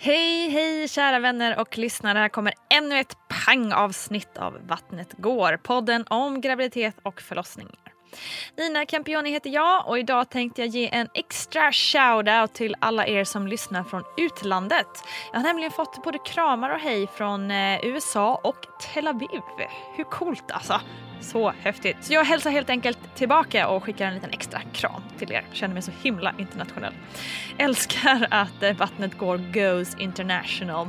Hej, hej kära vänner och lyssnare. Här kommer ännu ett pangavsnitt av Vattnet går. Podden om graviditet och förlossningar. Nina Campioni heter jag och idag tänkte jag ge en extra shout-out till alla er som lyssnar från utlandet. Jag har nämligen fått både kramar och hej från eh, USA och Tel Aviv. Hur coolt alltså! Så häftigt. Så jag hälsar helt enkelt tillbaka och skickar en liten extra kram till er. Känner mig så himla internationell. Älskar att eh, vattnet går goes international.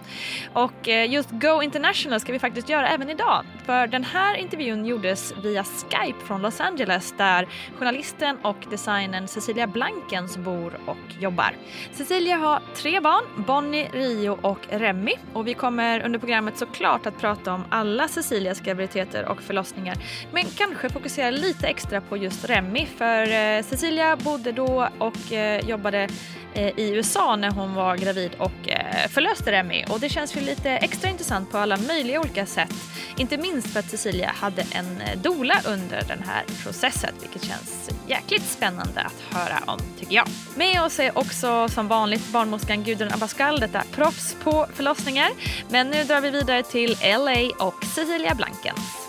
Och eh, just go international ska vi faktiskt göra även idag. För den här intervjun gjordes via Skype från Los Angeles där journalisten och designern Cecilia Blankens bor och jobbar. Cecilia har tre barn, Bonnie, Rio och Remy. Och vi kommer under programmet såklart att prata om alla Cecilias graviditeter och förlossningar men kanske fokusera lite extra på just Remi för eh, Cecilia bodde då och eh, jobbade eh, i USA när hon var gravid och förlöste Remi och det känns ju lite extra intressant på alla möjliga olika sätt. Inte minst för att Cecilia hade en dola under den här processen vilket känns jäkligt spännande att höra om tycker jag. Med oss är också som vanligt barnmorskan Gudrun Abascal, detta proffs på förlossningar. Men nu drar vi vidare till LA och Cecilia Blankens.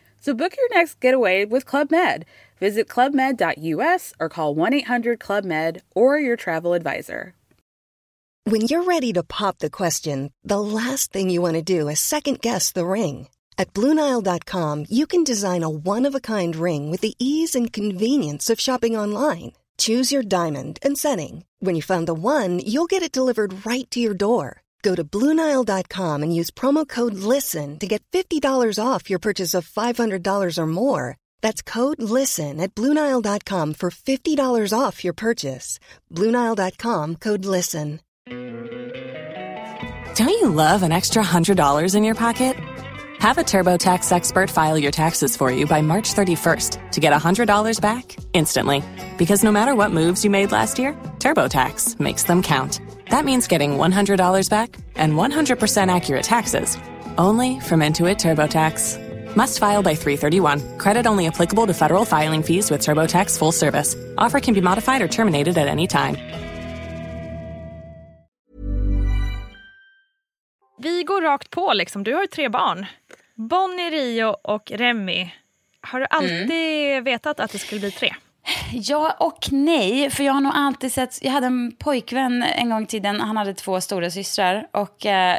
So book your next getaway with Club Med. Visit clubmed.us or call 1-800-CLUB-MED or your travel advisor. When you're ready to pop the question, the last thing you want to do is second guess the ring. At BlueNile.com, you can design a one-of-a-kind ring with the ease and convenience of shopping online. Choose your diamond and setting. When you find the one, you'll get it delivered right to your door. Go to Bluenile.com and use promo code LISTEN to get $50 off your purchase of $500 or more. That's code LISTEN at Bluenile.com for $50 off your purchase. Bluenile.com code LISTEN. Don't you love an extra $100 in your pocket? Have a TurboTax expert file your taxes for you by March 31st to get $100 back instantly. Because no matter what moves you made last year, TurboTax makes them count. That means getting $100 back and 100% accurate taxes only from Intuit TurboTax. Must file by 331. Credit only applicable to federal filing fees with TurboTax full service. Offer can be modified or terminated at any time. Vi går rakt på liksom. Du har ju tre barn. Bonnie, Rio och Remy. Har du alltid mm. vetat att det skulle bli tre? Ja och nej, för jag har nog alltid sett... Jag hade en pojkvän en gång i tiden, han hade två stora systrar och eh,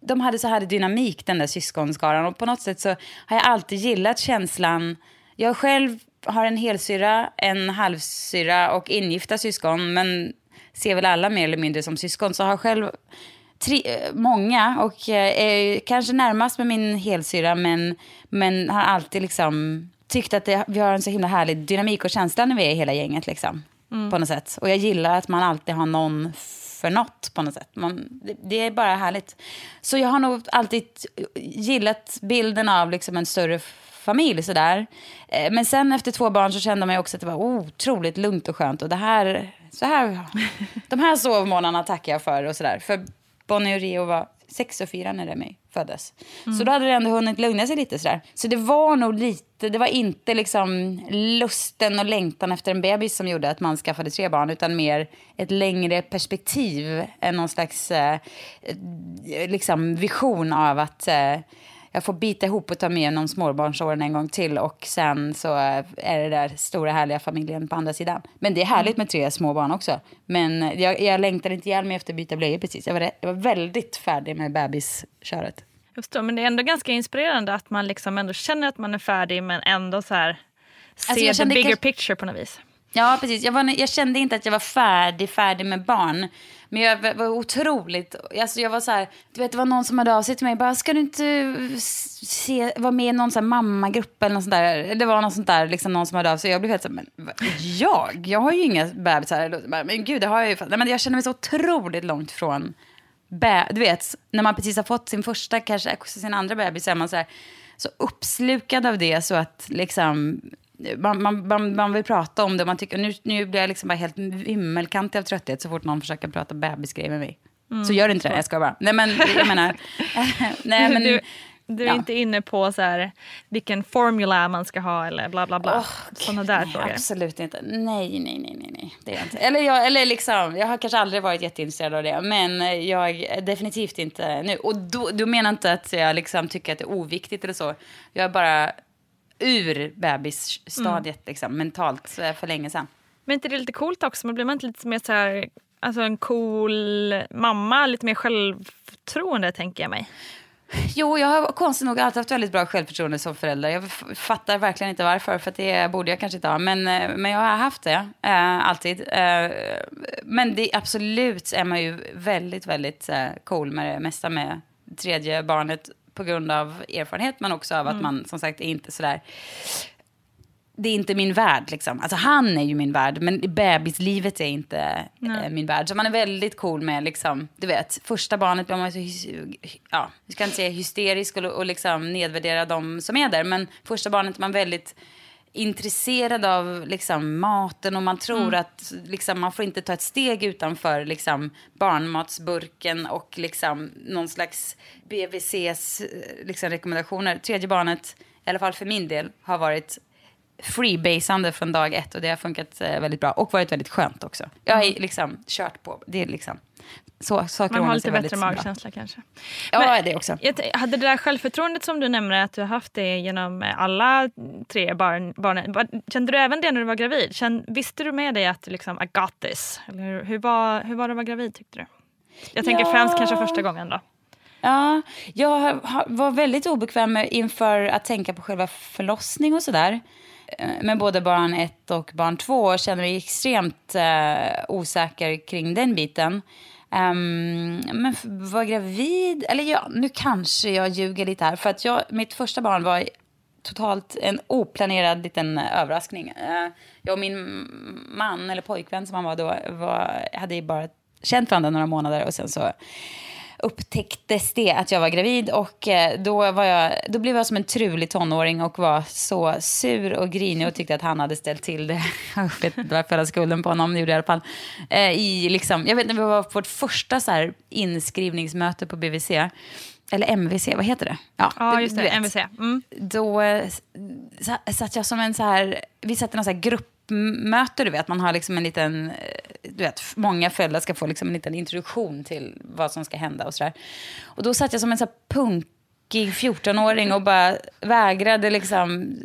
de hade så här dynamik, den där syskonskaran. Och på något sätt så har jag alltid gillat känslan... Jag själv har en helsyra, en halvsyra och ingifta syskon, men ser väl alla mer eller mindre som syskon. Så har själv tre, många och eh, är kanske närmast med min helsyra men, men har alltid liksom tyckt att det, vi har en så himla härlig dynamik och känsla när vi är hela gänget. Liksom, mm. På något sätt. Och jag gillar att man alltid har någon för något på något sätt. Man, det, det, är bara härligt. Så jag har nog alltid gillat bilden av liksom en större familj. Sådär. Eh, men sen efter två barn så kände man också att det var otroligt lugnt och skönt. Och det här, så här, de här sovmånaderna tackar jag för. Och sådär. För Bonnie och Rio var sex och fyra när Remi föddes. Mm. Så då hade det ändå hunnit lugna sig lite. Sådär. Så det var nog lite, det var inte liksom lusten och längtan efter en bebis som gjorde att man skaffade tre barn. Utan mer ett längre perspektiv. Än någon slags eh, liksom vision av att eh, jag får bita ihop och ta med genom småbarnsåren en gång till och sen så är det där stora härliga familjen på andra sidan. Men det är härligt med tre små barn också. Men jag, jag längtar inte ihjäl mig efter att byta blöjor precis. Jag var, jag var väldigt färdig med bebisköret. Jag förstår, men det är ändå ganska inspirerande att man liksom ändå känner att man är färdig men ändå så här ser alltså the bigger picture på något vis. Ja, precis. Jag, var, jag, kände inte att jag var färdig, färdig med barn. Men jag var otroligt... Alltså jag var så här, du vet, det var någon som hade av sig till mig. Bara, ska du inte eh, se, vara med i någon så här mammagrupp eller något sånt där? Det var något sånt där, liksom någon som hade av sig. Jag blev helt så här, men jag? Jag har ju inga bebisar. Men gud, det har jag ju. Nej, men jag känner mig så otroligt långt från... du vet, när man precis har fått sin första, kanske alltså sin andra bebis, så är man så här, så uppslukad av det så att liksom man, man, man, man, vill prata om det. Man tycker, nu, nu blir jag liksom bara helt vimmelkantig av trötthet så fort någon försöker prata bebisgrejer med mig. Mm, så gör inte det, jag ska bara. Nej men jag menar... nej, men, du, du är ja. inte inne på så här, vilken formula man ska ha eller bla bla bla. Oh, Sådana där nej, frågor. Absolut inte. Nej, nej, nej, nej, nej. Det är jag inte. Eller, jag, eller liksom, jag har kanske aldrig varit jätteintresserad av det. Men jag är definitivt inte nu. Och då, då menar inte att jag liksom tycker att det är oviktigt eller så. Jag är bara ur bebisstadiet mm. liksom, mentalt för länge sedan. Men inte det är lite coolt också? Man blir man inte lite mer så här, alltså en cool mamma, lite mer självförtroende tänker jag mig? Jo, jag har konstigt nog alltid haft väldigt bra självförtroende som förälder. Jag fattar verkligen inte varför, för det borde jag kanske inte ha. Men, eh, men jag har haft det, äh, alltid. Äh, men det, absolut är man ju väldigt, väldigt äh, cool med det mesta med tredje barnet på grund av erfarenhet men också av att mm. man som sagt är inte sådär det är inte min värld. Liksom. Alltså, han är ju min värld, men bebislivet är inte eh, min värld. Så man är väldigt cool med, liksom, du vet, första barnet blir man så, ja, jag ska inte säga hysterisk och, och liksom nedvärdera de som är där, men första barnet är man väldigt intresserad av liksom, maten och man tror mm. att liksom, man får inte ta ett steg utanför liksom, barnmatsburken och liksom, någon slags BVCs liksom, rekommendationer. Tredje barnet, i alla fall för min del, har varit freebasande från dag ett och det har funkat eh, väldigt bra och varit väldigt skönt också. Jag har mm. liksom kört på. Det är liksom så, saker Man har lite bättre magkänsla kanske. Ja, Men, det också. Hade det där självförtroendet som du nämner, att du har haft det genom alla tre barn, barnen. Kände du även det när du var gravid? Kände, visste du med dig att liksom, I got this? Eller hur, hur, var, hur var det att vara gravid tyckte du? Jag tänker ja. främst kanske första gången då. Ja, jag var väldigt obekväm inför att tänka på själva förlossning och sådär. Eh, med både barn ett och barn två kände mig extremt eh, osäker kring den biten. Um, men var gravid, eller ja, nu kanske jag ljuger lite här. För att jag, mitt första barn var totalt en oplanerad liten överraskning. Uh, jag och min man, eller pojkvän som han var då, var, hade bara känt varandra några månader och sen så upptäcktes det att jag var gravid och eh, då, var jag, då blev jag som en trulig tonåring och var så sur och grinig och tyckte att han hade ställt till det. Jag vet inte varför jag la skulden på honom, det gjorde jag i alla fall. Eh, I liksom, jag vet inte, vi var på vårt första så här inskrivningsmöte på BVC eller MVC, vad heter det? Ja, ja just det, MVC. Mm. Då eh, satt jag som en så här, vi satt i någon så här grupp gruppmöte, du vet. Man har liksom en liten, eh, du vet, många föräldrar ska få liksom en liten introduktion till vad som ska hända och sådär. Och då satt jag som en så punk tokig 14-åring och bara vägrade liksom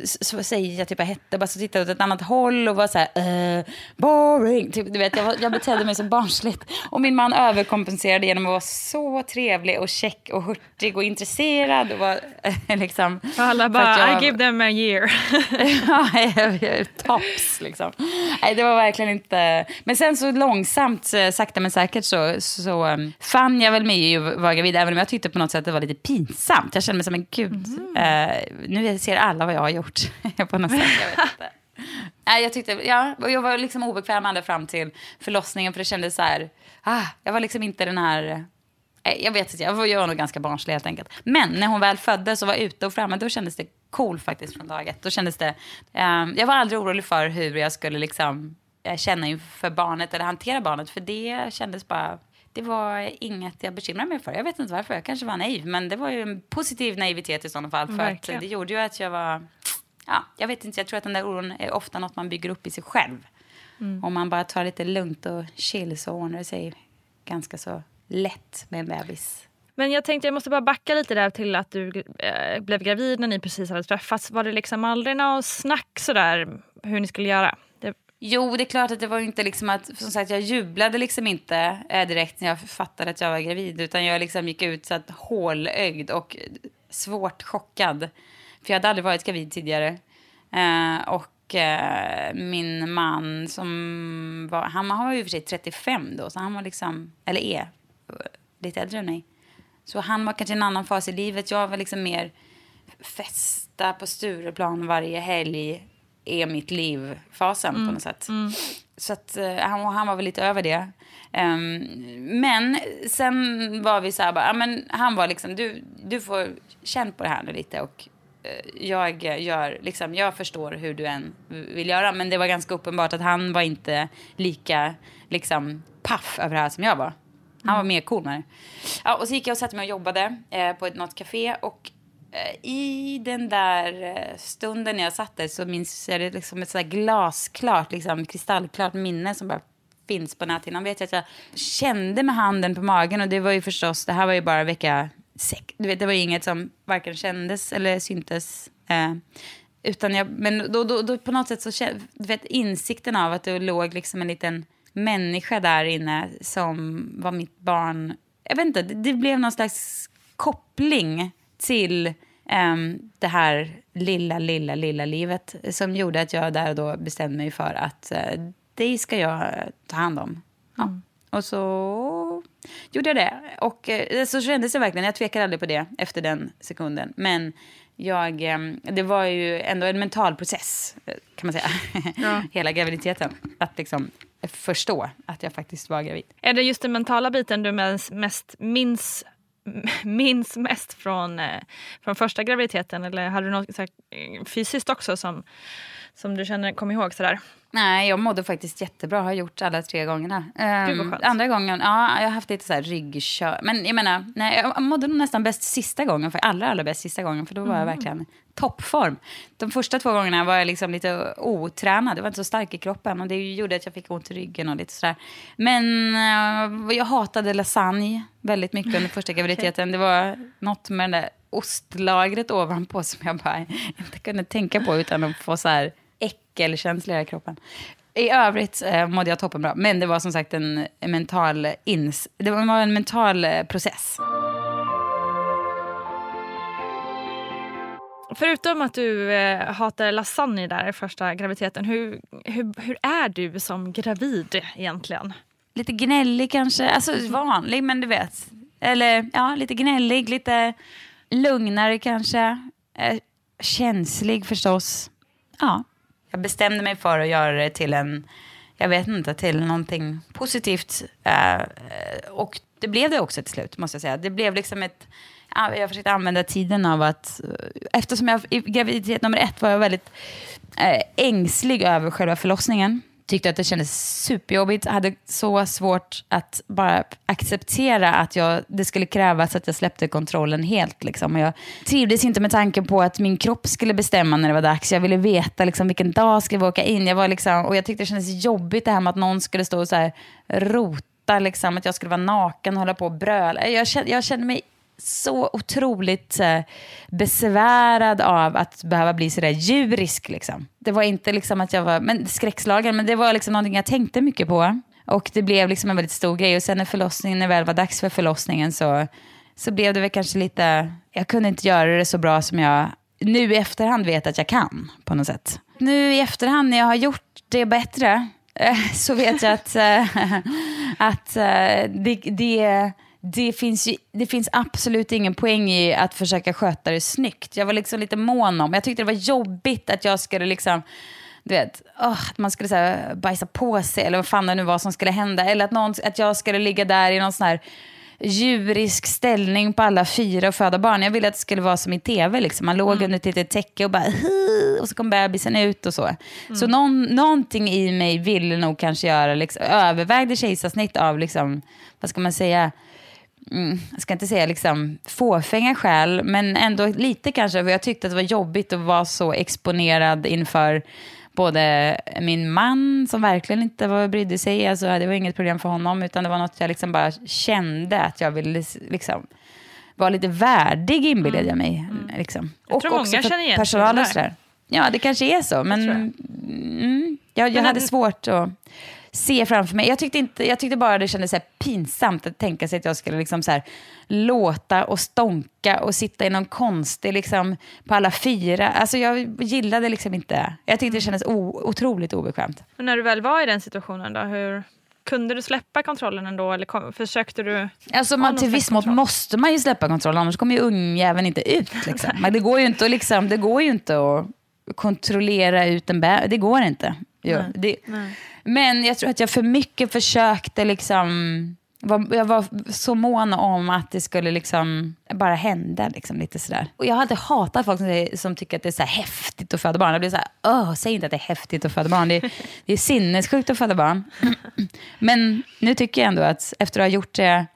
säga typ jag hette. Bara så tittade åt ett annat håll och var så här, uh, boring. Typ, du vet, jag, var, jag betedde mig så barnsligt. Och min man överkompenserade genom att vara så trevlig och check och hurtig och intresserad. Och var, liksom, alla bara, jag, I give them a year. ja, tops liksom. Nej, det var verkligen inte... Men sen så långsamt, eh, sakta men säkert så, så um, fann jag väl mig i att vara gravid. Även om jag tyckte på något sätt att det var lite pinsamt. Jag kände mig som en gud. Mm. Uh, nu ser alla vad jag har gjort. på något sätt, jag vet inte. Nej, jag tyckte, ja, jag var liksom obekväm ända fram till förlossningen för det kändes så här, ah, jag var liksom inte den här, eh, jag vet inte, jag var, jag var nog ganska barnslig helt enkelt. Men när hon väl föddes och var ute och framme, då kändes det cool faktiskt från dag ett. Då kändes det, um, jag var aldrig orolig för hur jag skulle liksom eh, känna inför barnet eller hantera barnet, för det kändes bara det var inget jag bekymrade mig för. Jag vet inte varför, jag kanske var naiv. Men det var ju en positiv naivitet i sådana fall. För att det gjorde ju att jag var... Ja, jag vet inte, jag tror att den där oron är ofta något man bygger upp i sig själv. Mm. Om man bara tar lite lugnt och chill så ordnar det sig ganska så lätt med en bebis. Men jag tänkte jag måste bara backa lite där till att du äh, blev gravid när ni precis hade träffats. Var det liksom aldrig något snack sådär hur ni skulle göra? Jo, det är klart att det var inte liksom att, som sagt, jag jublade liksom inte eh, direkt när jag fattade att jag var gravid, utan jag liksom gick ut så att hålögd och svårt chockad. För jag hade aldrig varit gravid tidigare. Eh, och eh, min man som var, han var ju för sig 35 då, så han var liksom, eller är, eh, lite äldre än mig. Så han var kanske i en annan fas i livet. Jag var liksom mer festa på Stureplan varje helg är mitt liv-fasen mm. på något sätt. Mm. Så att, uh, han, han var väl lite över det. Um, men sen var vi så här, bara, men han var liksom, du, du får känna på det här nu lite och uh, jag, gör, liksom, jag förstår hur du än vill göra. Men det var ganska uppenbart att han var inte lika liksom, paff över det här som jag var. Han var mm. mer cool med det. Ja, och så gick jag och satte mig och jobbade eh, på ett, något café. Och Eh, Eh, i den där eh, stunden jag satt där så minns jag det liksom ett så glasklart, liksom, kristallklart minne som bara finns på näthinnan. Vet jag att jag kände med handen på magen och det var ju förstås, det här var ju bara vecka sex. Du vet, det var ju inget som varken kändes eller syntes. Eh, utan jag, men då, då, då, på något sätt så du vet insikten av att det låg liksom en liten människa där inne som var mitt barn. Jag vet inte, det, det blev någon slags koppling till um, det här lilla, lilla, lilla livet som gjorde att jag där och då bestämde mig för att uh, det ska jag ta hand om. Ja. Mm. Och så gjorde jag det. Och uh, så kändes det verkligen. Jag tvekade aldrig på det efter den sekunden. Men jag, um, det var ju ändå en mental process, kan man säga. Ja. Hela graviditeten. Att liksom förstå att jag faktiskt var gravid. Är det just den mentala biten du mest minns minns mest från, eh, från första graviditeten? Eller hade du något här, eh, fysiskt också som, som du känner, kom ihåg? Sådär? Nej, jag mådde faktiskt jättebra. Har gjort alla tre gångerna. Um, andra gången, ja, jag har haft lite så här ryggkör. Men jag menar, nej, jag mådde nog nästan bäst sista gången. För allra, allra bäst sista gången. För då var mm. jag verkligen toppform. De första två gångerna var jag liksom lite otränad. Jag var inte så stark i kroppen. Och det gjorde att jag fick ont i ryggen och lite sådär. Men uh, jag hatade lasagne väldigt mycket under första graviditeten. Det var något med det där ostlagret ovanpå som jag bara inte kunde tänka på utan att få så här äckelkänsliga i kroppen. I övrigt eh, mådde jag toppenbra. Men det var som sagt en, en mental ins det var en mental eh, process. Förutom att du eh, hatar lasagne där första graviditeten, hur, hur, hur är du som gravid egentligen? Lite gnällig kanske, alltså vanlig men du vet. Eller ja, lite gnällig, lite lugnare kanske. Eh, känslig förstås. Ja, jag bestämde mig för att göra det till en, jag vet inte, till någonting positivt. Eh, och det blev det också till slut, måste jag säga. Det blev liksom ett, jag försökte använda tiden av att, eftersom jag i graviditet nummer ett var jag väldigt eh, ängslig över själva förlossningen tyckte att det kändes superjobbigt. hade så svårt att bara acceptera att jag, det skulle krävas att jag släppte kontrollen helt. Liksom. jag trivdes inte med tanken på att min kropp skulle bestämma när det var dags. Jag ville veta liksom, vilken dag ska vi åka in. Jag var liksom, och jag tyckte det kändes jobbigt det här med att någon skulle stå och så här, rota, liksom, att jag skulle vara naken och hålla på och bröla. Jag kände, jag kände mig så otroligt eh, besvärad av att behöva bli sådär djurisk. Liksom. Det var inte liksom att jag var men skräckslagen, men det var liksom någonting jag tänkte mycket på. Och det blev liksom en väldigt stor grej. Och sen när förlossningen, när det väl var dags för förlossningen så, så blev det väl kanske lite, jag kunde inte göra det så bra som jag nu i efterhand vet att jag kan på något sätt. Nu i efterhand när jag har gjort det bättre eh, så vet jag att, eh, att det, det, det, finns ju, det finns absolut ingen poäng i att försöka sköta det snyggt. Jag var liksom lite mån om, jag tyckte det var jobbigt att jag skulle liksom du vet, oh, att man skulle så här, bajsa på sig eller vad fan det nu var som skulle hända. Eller att, någon, att jag skulle ligga där i någon sån här djurisk ställning på alla fyra och föda barn. Jag ville att det skulle vara som i tv. Liksom. Man låg mm. under ett litet täcke och bara och så kom bebisen ut och så. Mm. Så någon, någonting i mig ville nog kanske göra, liksom, övervägde kejsarsnitt av, liksom, vad ska man säga, mm, jag ska inte säga liksom fåfänga skäl, men ändå lite kanske. För jag tyckte att det var jobbigt att vara så exponerad inför både min man som verkligen inte var, brydde sig, alltså, det var inget problem för honom, utan det var något jag liksom bara kände att jag ville liksom, vara lite värdig inbillade jag mig. Mm. Liksom. Jag och tror också många känner igen personalen. Det ja, det kanske är så, men jag, mm, jag, jag hade svårt att se framför mig. Jag tyckte, inte, jag tyckte bara det kändes så pinsamt att tänka sig att jag skulle liksom så här, låta och stånka och sitta i någon konstig, liksom, på alla fyra. Alltså jag gillade liksom inte, jag tyckte det kändes o, otroligt obekvämt. Men när du väl var i den situationen då, hur kunde du släppa kontrollen ändå eller kom, försökte du? Alltså man, till viss mått måste man ju släppa kontrollen, annars kommer ju ungjäveln inte ut. Liksom. Men det går ju inte att, liksom, det går ju inte att kontrollera ut en bebis, det går inte. Jo, Nej. Det, Nej. Men jag tror att jag för mycket försökte liksom... jag var så mån om att det skulle liksom bara hända. Liksom, lite sådär. Och jag hade hatat folk som, som tycker att det är så häftigt att föda barn. Jag blir så här, Åh, säg inte att det är häftigt att föda barn. Det är, det är sinnessjukt att föda barn. Men nu tycker jag ändå att efter att ha gjort det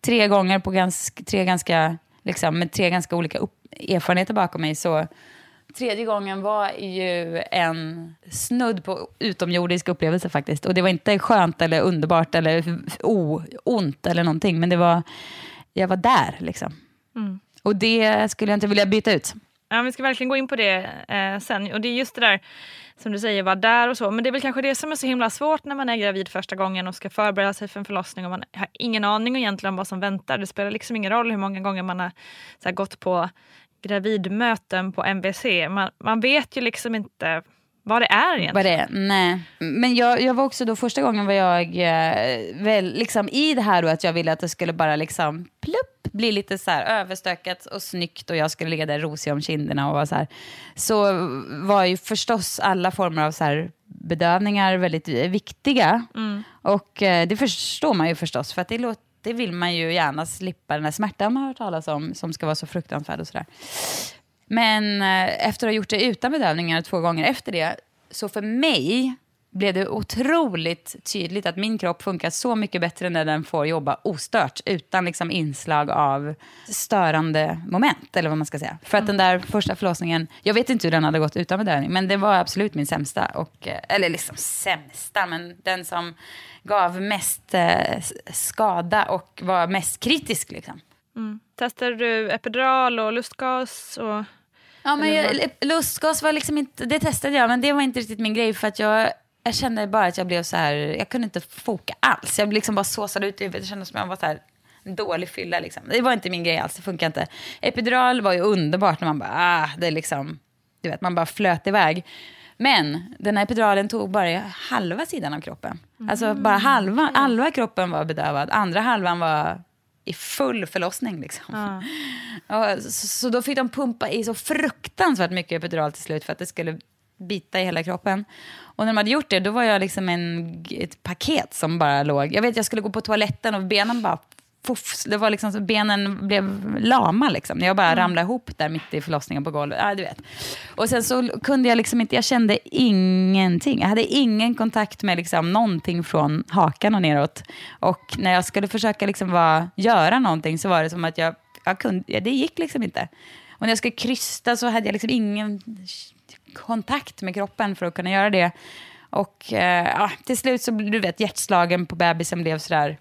tre gånger på ganska, tre ganska, liksom, med tre ganska olika upp, erfarenheter bakom mig så Tredje gången var ju en snudd på utomjordisk upplevelse faktiskt. Och det var inte skönt eller underbart eller o, ont eller någonting. Men det var, jag var där liksom. Mm. Och det skulle jag inte vilja byta ut. Ja, vi ska verkligen gå in på det eh, sen. Och det är just det där som du säger, vara där och så. Men det är väl kanske det som är så himla svårt när man är gravid första gången och ska förbereda sig för en förlossning och man har ingen aning egentligen om vad som väntar. Det spelar liksom ingen roll hur många gånger man har här, gått på gravidmöten på MVC. Man, man vet ju liksom inte vad det är egentligen. Vad det är, nej. Men jag, jag var också då, första gången var jag eh, väl liksom i det här då att jag ville att det skulle bara liksom plupp, bli lite så här överstökat och snyggt och jag skulle ligga där rosig om kinderna och vara så här. Så var ju förstås alla former av så här bedövningar väldigt viktiga. Mm. Och eh, det förstår man ju förstås för att det låter det vill man ju gärna slippa den här smärtan man har hört talas om, som ska vara så fruktansvärd och sådär. Men eh, efter att ha gjort det utan bedövningar två gånger efter det, så för mig blev det otroligt tydligt att min kropp funkar så mycket bättre när den får jobba ostört utan liksom inslag av störande moment. eller vad man ska säga. För att den där första förlossningen, jag vet inte hur den hade gått utan bedövning, men det var absolut min sämsta. Och, eh, eller liksom sämsta, men den som gav mest eh, skada och var mest kritisk. Liksom. Mm. Testade du epidural och lustgas? Och, ja, men jag, lustgas var liksom inte, det testade jag, men det var inte riktigt min grej för att jag jag kände bara att jag blev så här, jag kunde inte foka alls. Jag blev liksom bara såsad ut i huvudet. Det kändes som att jag var så här, en dålig fylla. Liksom. Det var inte min grej alls, det funkar inte. Epidural var ju underbart när man bara, ah, det är liksom, du vet, man bara flöt iväg. Men den här epiduralen tog bara halva sidan av kroppen. Mm. Alltså bara halva, halva kroppen var bedövad, andra halvan var i full förlossning. Liksom. Ja. Och, så, så, då fick de pumpa i så fruktansvärt mycket epidural till slut för att det skulle bita i hela kroppen. Och när de hade gjort det, då var jag liksom en, ett paket som bara låg. Jag vet, jag skulle gå på toaletten och benen bara Puff, det var liksom benen blev lama liksom. Jag bara mm. ramlade ihop där mitt i förlossningen på golvet. Ja, du vet. Och sen så kunde jag liksom inte, jag kände ingenting. Jag hade ingen kontakt med liksom någonting från hakan och neråt. Och när jag skulle försöka liksom vara, göra någonting så var det som att jag, jag kunde, det gick liksom inte. Och när jag skulle krysta så hade jag liksom ingen kontakt med kroppen för att kunna göra det. Och eh, ja, till slut så, du vet, hjärtslagen på bebisen blev sådär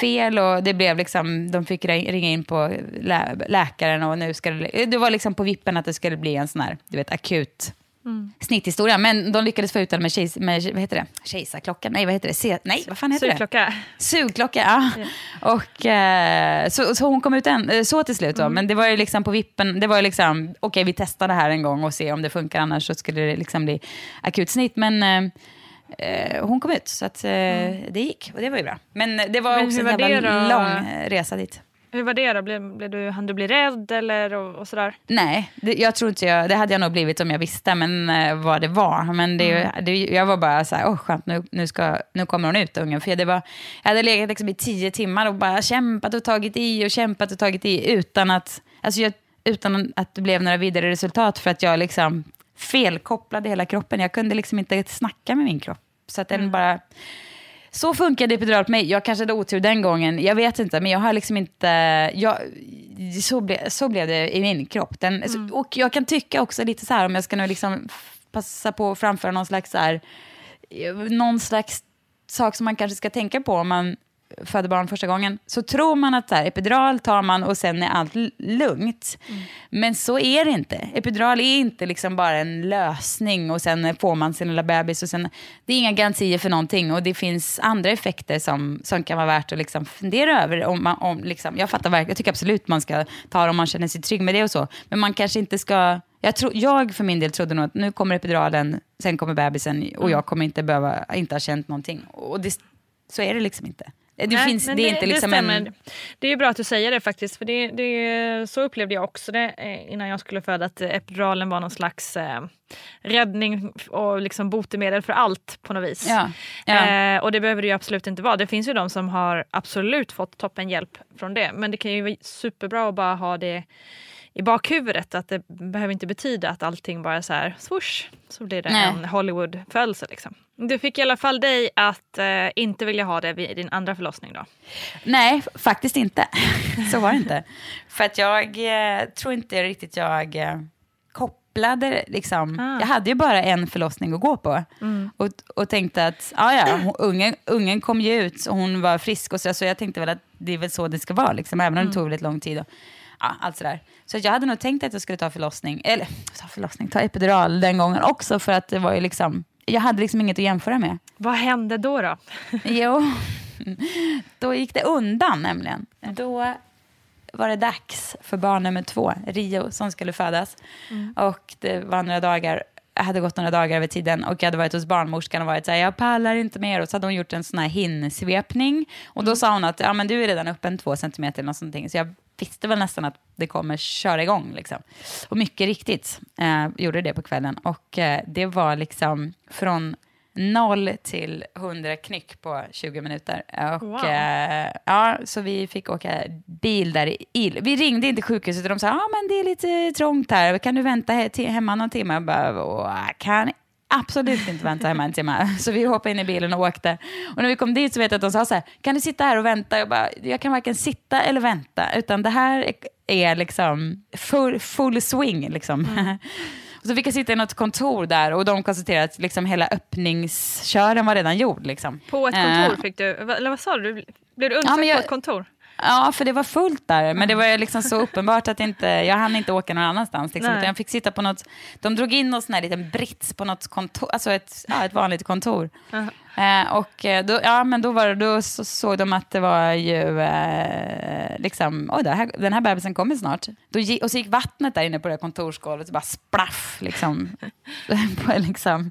fel och det blev liksom, de fick ringa in på lä läkaren och nu ska det, det var liksom på vippen att det skulle bli en sån här, du vet, akut mm. snitthistoria. Men de lyckades få ut den med, kejs, med vad heter det? kejsarklockan. Nej, vad heter det? Se, nej, vad fan heter Sugklocka. det? Sugklocka. ja. ja. Och, eh, så, så hon kom ut en, eh, så till slut. Då. Mm. Men det var ju liksom på vippen. Det var ju liksom, okej, okay, vi testar det här en gång och ser om det funkar. Annars så skulle det liksom bli akut snitt. Men eh, eh hon kom ut, så att, eh, mm. det gick. Och det var ju bra. Men det var Men också en jävla lång resa dit. Hur var det då? Blev, blev du, hann du bli rädd eller och, och sådär? Nej, det, jag tror inte jag, det hade jag nog blivit om jag visste men, eh, vad det var. Men det, mm. det, jag var bara så här, åh skönt, nu, nu, ska, nu kommer hon ut ungen. För det var, jag hade legat liksom i tio timmar och bara kämpat och tagit i och kämpat och tagit i utan att, alltså jag, utan att det blev några vidare resultat för att jag liksom felkopplade hela kroppen. Jag kunde liksom inte snacka med min kropp. Så att den mm. bara så funkade epidural på mig. Jag kanske hade otur den gången, jag vet inte. Men jag har liksom inte... Jag, så, ble, så blev det i min kropp. Den, mm. Och jag kan tycka också lite så här, om jag ska nu liksom passa på att framföra någon slags, så här, någon slags sak som man kanske ska tänka på om man föder barn första gången, så tror man att så här, epidural tar man och sen är allt lugnt. Mm. Men så är det inte. Epidural är inte liksom bara en lösning och sen får man sin lilla bebis. Och sen, det är inga garantier för någonting och det finns andra effekter som, som kan vara värt att liksom fundera över. Om man, om liksom, jag fattar verkligen, jag tycker absolut man ska ta det om man känner sig trygg med det och så. Men man kanske inte ska jag, tro, jag för min del trodde nog att nu kommer epiduralen, sen kommer bebisen och mm. jag kommer inte behöva, inte ha känt någonting. Och det, så är det liksom inte. Det, Nej, finns, det, det är inte liksom en... Det är bra att du säger det faktiskt. För det, det, så upplevde jag också det eh, innan jag skulle föda. Att epiduralen var någon slags eh, räddning och liksom botemedel för allt på något vis. Ja, ja. Eh, och det behöver det ju absolut inte vara. Det finns ju de som har absolut fått toppen hjälp från det. Men det kan ju vara superbra att bara ha det i bakhuvudet att det behöver inte betyda att allting bara är så här swoosh så blir det Nej. en Hollywood-födelse. Liksom. Du fick i alla fall dig att eh, inte vilja ha det vid din andra förlossning då? Nej, faktiskt inte. så var det inte. För att jag eh, tror inte riktigt jag eh, kopplade, liksom. Ah. Jag hade ju bara en förlossning att gå på. Mm. Och, och tänkte att, ja ja, ungen, ungen kom ju ut och hon var frisk och så, så jag tänkte väl att det är väl så det ska vara, liksom, även om mm. det tog väldigt lång tid. Och, ja, allt sådär. Så jag hade nog tänkt att jag skulle ta förlossning, eller ta förlossning, ta epidural den gången också för att det var ju liksom, jag hade liksom inget att jämföra med. Vad hände då då? jo, då gick det undan nämligen. Då var det dags för barn nummer två, Rio, som skulle födas. Mm. Och det var några dagar jag hade gått några dagar över tiden och jag hade varit hos barnmorskan och varit så här, jag pallar inte mer. Och så hade hon gjort en sån här hinsvepning. Och då mm. sa hon att, ja men du är redan uppe en två centimeter eller något sånt. Så jag visste väl nästan att det kommer köra igång. Liksom. Och mycket riktigt eh, gjorde det på kvällen. Och eh, det var liksom från noll till hundra knyck på 20 minuter. Och, wow. eh, ja, så vi fick åka bil där i Vi ringde inte sjukhuset och de sa ah, men det är lite trångt här, kan du vänta he hemma någon timme? Jag bara, kan absolut inte vänta hemma en timme. Så vi hoppade in i bilen och åkte. Och när vi kom dit så vet jag att de sa så här, kan du sitta här och vänta? Jag bara, jag kan varken sitta eller vänta, utan det här är liksom full, full swing. Liksom. Mm. Och så fick jag sitta i något kontor där och de konstaterade att liksom hela öppningskören var redan gjord. Liksom. På ett kontor uh, fick du, eller vad sa du? Blev du undersökt ja, på ett kontor? Ja, för det var fullt där. Men det var liksom så uppenbart att inte, jag hann inte åka någon annanstans. Liksom, jag fick sitta på något, de drog in sån här liten brits på något kontor, alltså ett, ja, ett vanligt kontor. Uh -huh. Eh, och eh, då, ja, men då, var, då så, såg de att det var ju, eh, liksom, oj, här, den här bebisen kommer snart. Då, och så gick vattnet där inne på det kontorsgolvet och bara splaff. Liksom, på, liksom,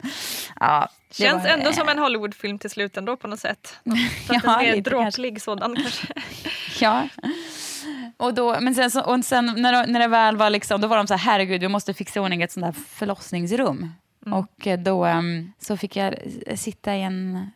ja, Känns var, ändå som en Hollywoodfilm till slut ändå på något sätt. Fast ja, en mer dråplig sådan kanske. ja. Och då, men sen, så, och sen när, när det väl var liksom, då var de så här, herregud, vi måste fixa ordning ett sånt här förlossningsrum. Mm. Och eh, då um, så fick jag sitta i en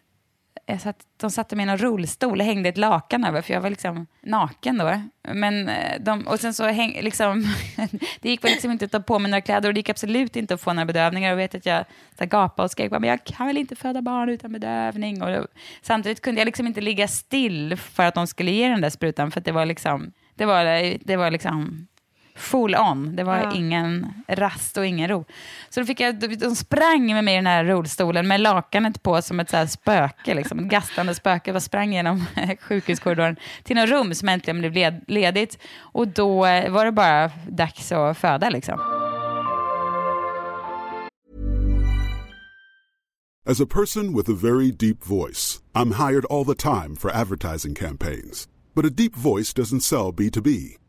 jag satt, de satte mig i en rullstol och hängde ett lakan över, för jag var liksom naken då. Men eh, de, och sen så häng, liksom, det gick väl liksom inte att ta på mig några kläder och det gick absolut inte att få några bedövningar. Jag vet att jag så gapade och skrek, men jag kan väl inte föda barn utan bedövning. Och då, samtidigt kunde jag liksom inte ligga still för att de skulle ge den där sprutan, för det var liksom, det var, det var liksom full on. Det var Ja. ingen rast och ingen ro. Så då fick jag, de sprang med mig i den här rullstolen med lakanet på som ett så här spöke, liksom, ett gastande spöke. Jag sprang genom sjukhuskorridoren till något rum som äntligen blev led, ledigt. Och då var det bara dags att föda. Liksom. As a person with a very deep voice, I'm hired all the time for advertising campaigns. But a deep voice doesn't sell B2B,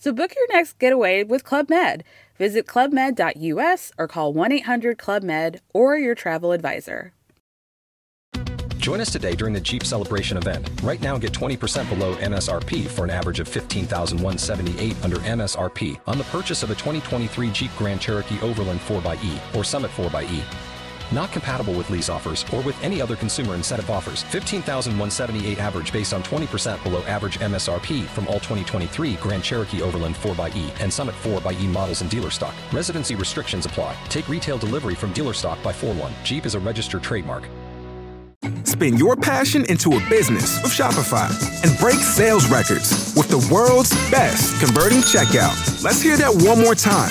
So book your next getaway with Club Med. Visit clubmed.us or call 1 800 Club Med or your travel advisor. Join us today during the Jeep Celebration event. Right now, get 20% below MSRP for an average of 15178 under MSRP on the purchase of a 2023 Jeep Grand Cherokee Overland 4xE or Summit 4xE. Not compatible with lease offers or with any other consumer incentive offers. 15,178 average based on 20% below average MSRP from all 2023 Grand Cherokee Overland 4xE and Summit 4xE models in dealer stock. Residency restrictions apply. Take retail delivery from dealer stock by 4 1. Jeep is a registered trademark. Spin your passion into a business with Shopify and break sales records with the world's best converting checkout. Let's hear that one more time.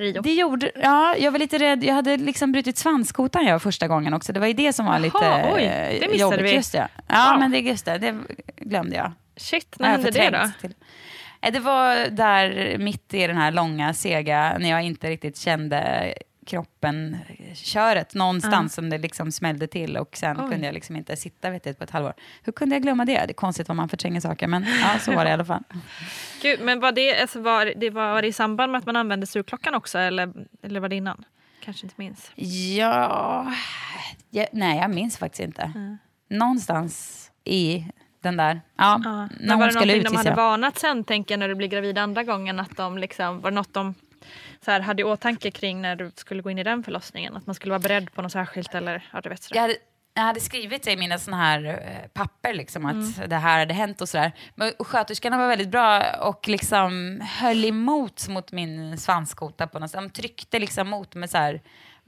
Rio? det gjorde, ja, jag var lite rädd. Jag hade liksom brutit svanskotan jag första gången också. Det var ju det som var lite Jaha, oj, eh, det missade jobbigt. vi. Just det. Ja, Wow. men det, just det, det glömde jag. Shit, när hände det då? till- Eh, Det var där mitt i den här långa, sega, när jag inte riktigt kände kroppen, eh, köret någonstans som det liksom smällde till och sen Oj. kunde jag liksom inte sitta vet du, på ett halvår. Hur kunde jag glömma det? Det är konstigt vad man förtränger saker, men ja, så var det i alla fall. Gud, men var det, alltså, var, det var, det i samband med att man använde surklockan också eller, eller var det innan? Kanske inte minns. Ja, ja nej jag minns faktiskt inte. Någonstans i den där, ja, Ja. när var hon det skulle ut de hade jag. varnat sen tänker jag när du blir gravid andra gången? Att de liksom, var det något de så här, hade i åtanke kring när du skulle gå in i den förlossningen? Att man skulle vara beredd på något särskilt eller ja, du vet. Jag hade, jag hade skrivit det i mina såna här eh, papper, liksom, att det här hade hänt och sådär. Men och sköterskorna var väldigt bra och liksom höll emot mot min svanskota på något sätt. De tryckte liksom mot med så här,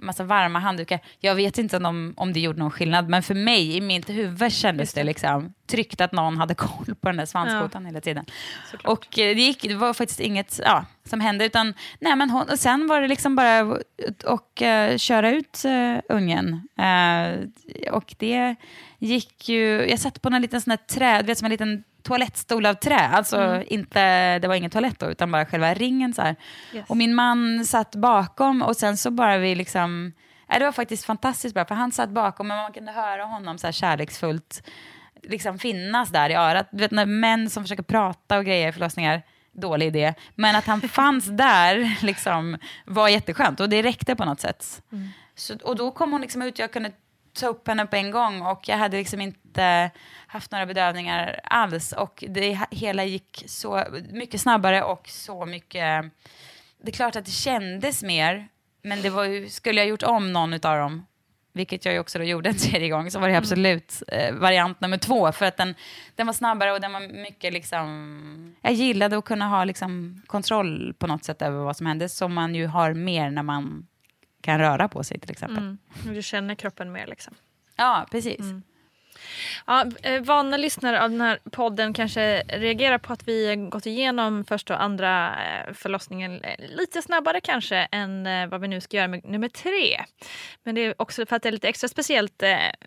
massa varma handdukar. Jag vet inte om, om det gjorde någon skillnad, men för mig i mitt huvud kändes det liksom tryggt att någon hade koll på den där svanskotan ja. hela tiden. Såklart. Och eh, det, gick, det var faktiskt inget ja, som hände, utan nej, men hon, och sen var det liksom bara att uh, köra ut uh, ungen. Uh, och det gick ju, jag satt på en liten sån här träd, vet som en liten toalettstol av trä. Alltså mm. inte, det var ingen toalett då, utan bara själva ringen. Så yes. Och min man satt bakom och sen så bara vi liksom... Äh, det var faktiskt fantastiskt bra, för han satt bakom och man kunde höra honom så här kärleksfullt liksom finnas där i örat. Du vet när män som försöker prata och grejer i förlossningar, dålig idé. Men att han fanns där liksom, var jätteskönt och det räckte på något sätt. Mm. Så, och då kom hon liksom ut, jag kunde ta upp henne på en gång och jag hade liksom inte haft några bedövningar alls och det hela gick så mycket snabbare och så mycket... Det är klart att det kändes mer, men det var ju, skulle jag gjort om någon av dem, vilket jag ju också då gjorde en tredje gång, så var det mm. absolut eh, variant nummer två. För att den, den var snabbare och den var mycket liksom... Jag gillade att kunna ha liksom kontroll på något sätt över vad som hände, som man ju har mer när man kan röra på sig till exempel. Mm. Du känner kroppen mer liksom. Ja, precis. Mm. Ja, eh, vana lyssnare av den här podden kanske reagerar på att vi gått igenom första och andra eh, förlossningen eh, lite snabbare kanske än vad vi nu ska göra med nummer tre. Men det är också för att det är lite extra speciellt.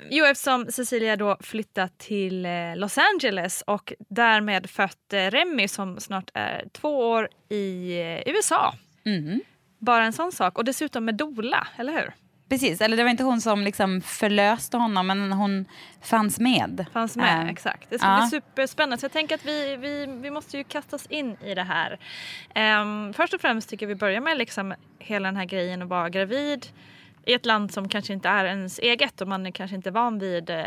Jo, eftersom Cecilia då flyttat till Los Angeles och därmed fött Remy som snart är två år i USA. Mm. Bara en sån sak. Och dessutom med dola, eller hur? Precis, eller det var inte hon som liksom förlöste honom, men hon fanns med. Fanns med, äh, exakt. Det ska ja. bli superspännande. Så jag tänker att vi, vi, vi måste ju kasta oss in i det här. Um, först och främst tycker jag vi börjar med liksom hela den här grejen att vara gravid i ett land som kanske inte är ens eget och man är kanske inte van vid uh,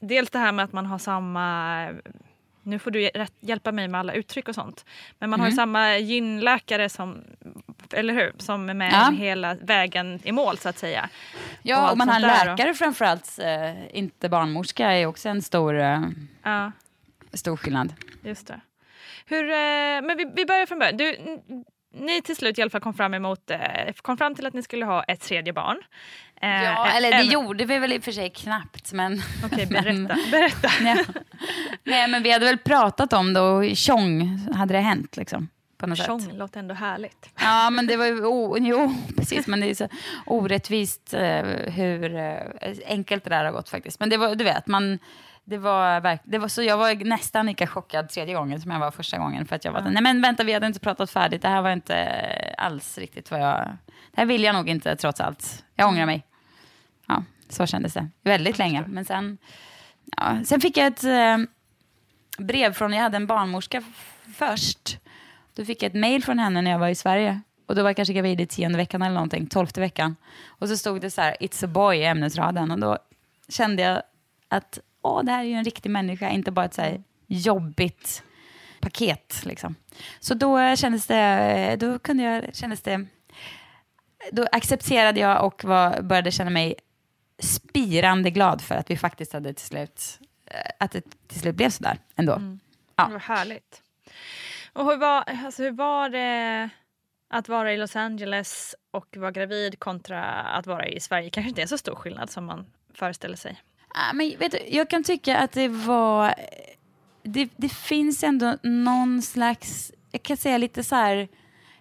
dels det här med att man har samma nu får du hjälpa mig med alla uttryck och sånt. Men man mm. har ju mm. samma gynläkare som, eller hur, som är med ja. hela vägen i mål så att säga. Ja, och, och man har en läkare och... framförallt, eh, inte barnmorska, är också en stor, eh, ja. stor skillnad. Just det. Hur, eh, men vi, vi börjar från början. Du, ni till slut i alla fall kom fram, emot, eh, kom fram till att ni skulle ha ett tredje barn. Eh, ja, eller det gjorde vi väl i och för sig knappt. Men, Okej, berätta. Men, berätta. ja. Nej, men vi hade väl pratat om det och tjong hade det hänt. Liksom, på något tjong sätt. låter ändå härligt. Ja, men det var ju, oh, jo, precis, men det är så orättvist eh, hur eh, enkelt det där har gått faktiskt. Men det var, du vet, man det var, det var så jag var nästan lika chockad tredje gången som jag var första gången. För att jag var, mm. nej men vänta, vi hade inte pratat färdigt. Det här var inte alls riktigt vad jag... Det här vill jag nog inte trots allt. Jag ångrar mig. Ja, så kändes det. Väldigt länge. Men sen, ja, sen fick jag ett eh, brev från, jag hade en barnmorska först. Då fick jag ett mail från henne när jag var i Sverige. Och då var jag kanske gravid i tionde veckan eller någonting, tolfte veckan. Och så stod det så här, it's a boy i ämnesraden. Och då kände jag att åh, det här är ju en riktig människa, inte bara ett så här jobbigt paket. Liksom. Så då kändes det, då kunde jag, kändes det, då accepterade jag och var, började känna mig spirande glad för att vi faktiskt hade till slut, eh, att det till slut blev sådär ändå. Mm. Ja. Vad härligt. Och hur var, alltså hur var det att vara i Los Angeles och vara gravid kontra att vara i Sverige? kanske inte är så stor skillnad som man föreställer sig. Ah, men vet du, jag kan tycka att det var... Det, det finns ändå någon slags... Jag kan säga lite så här...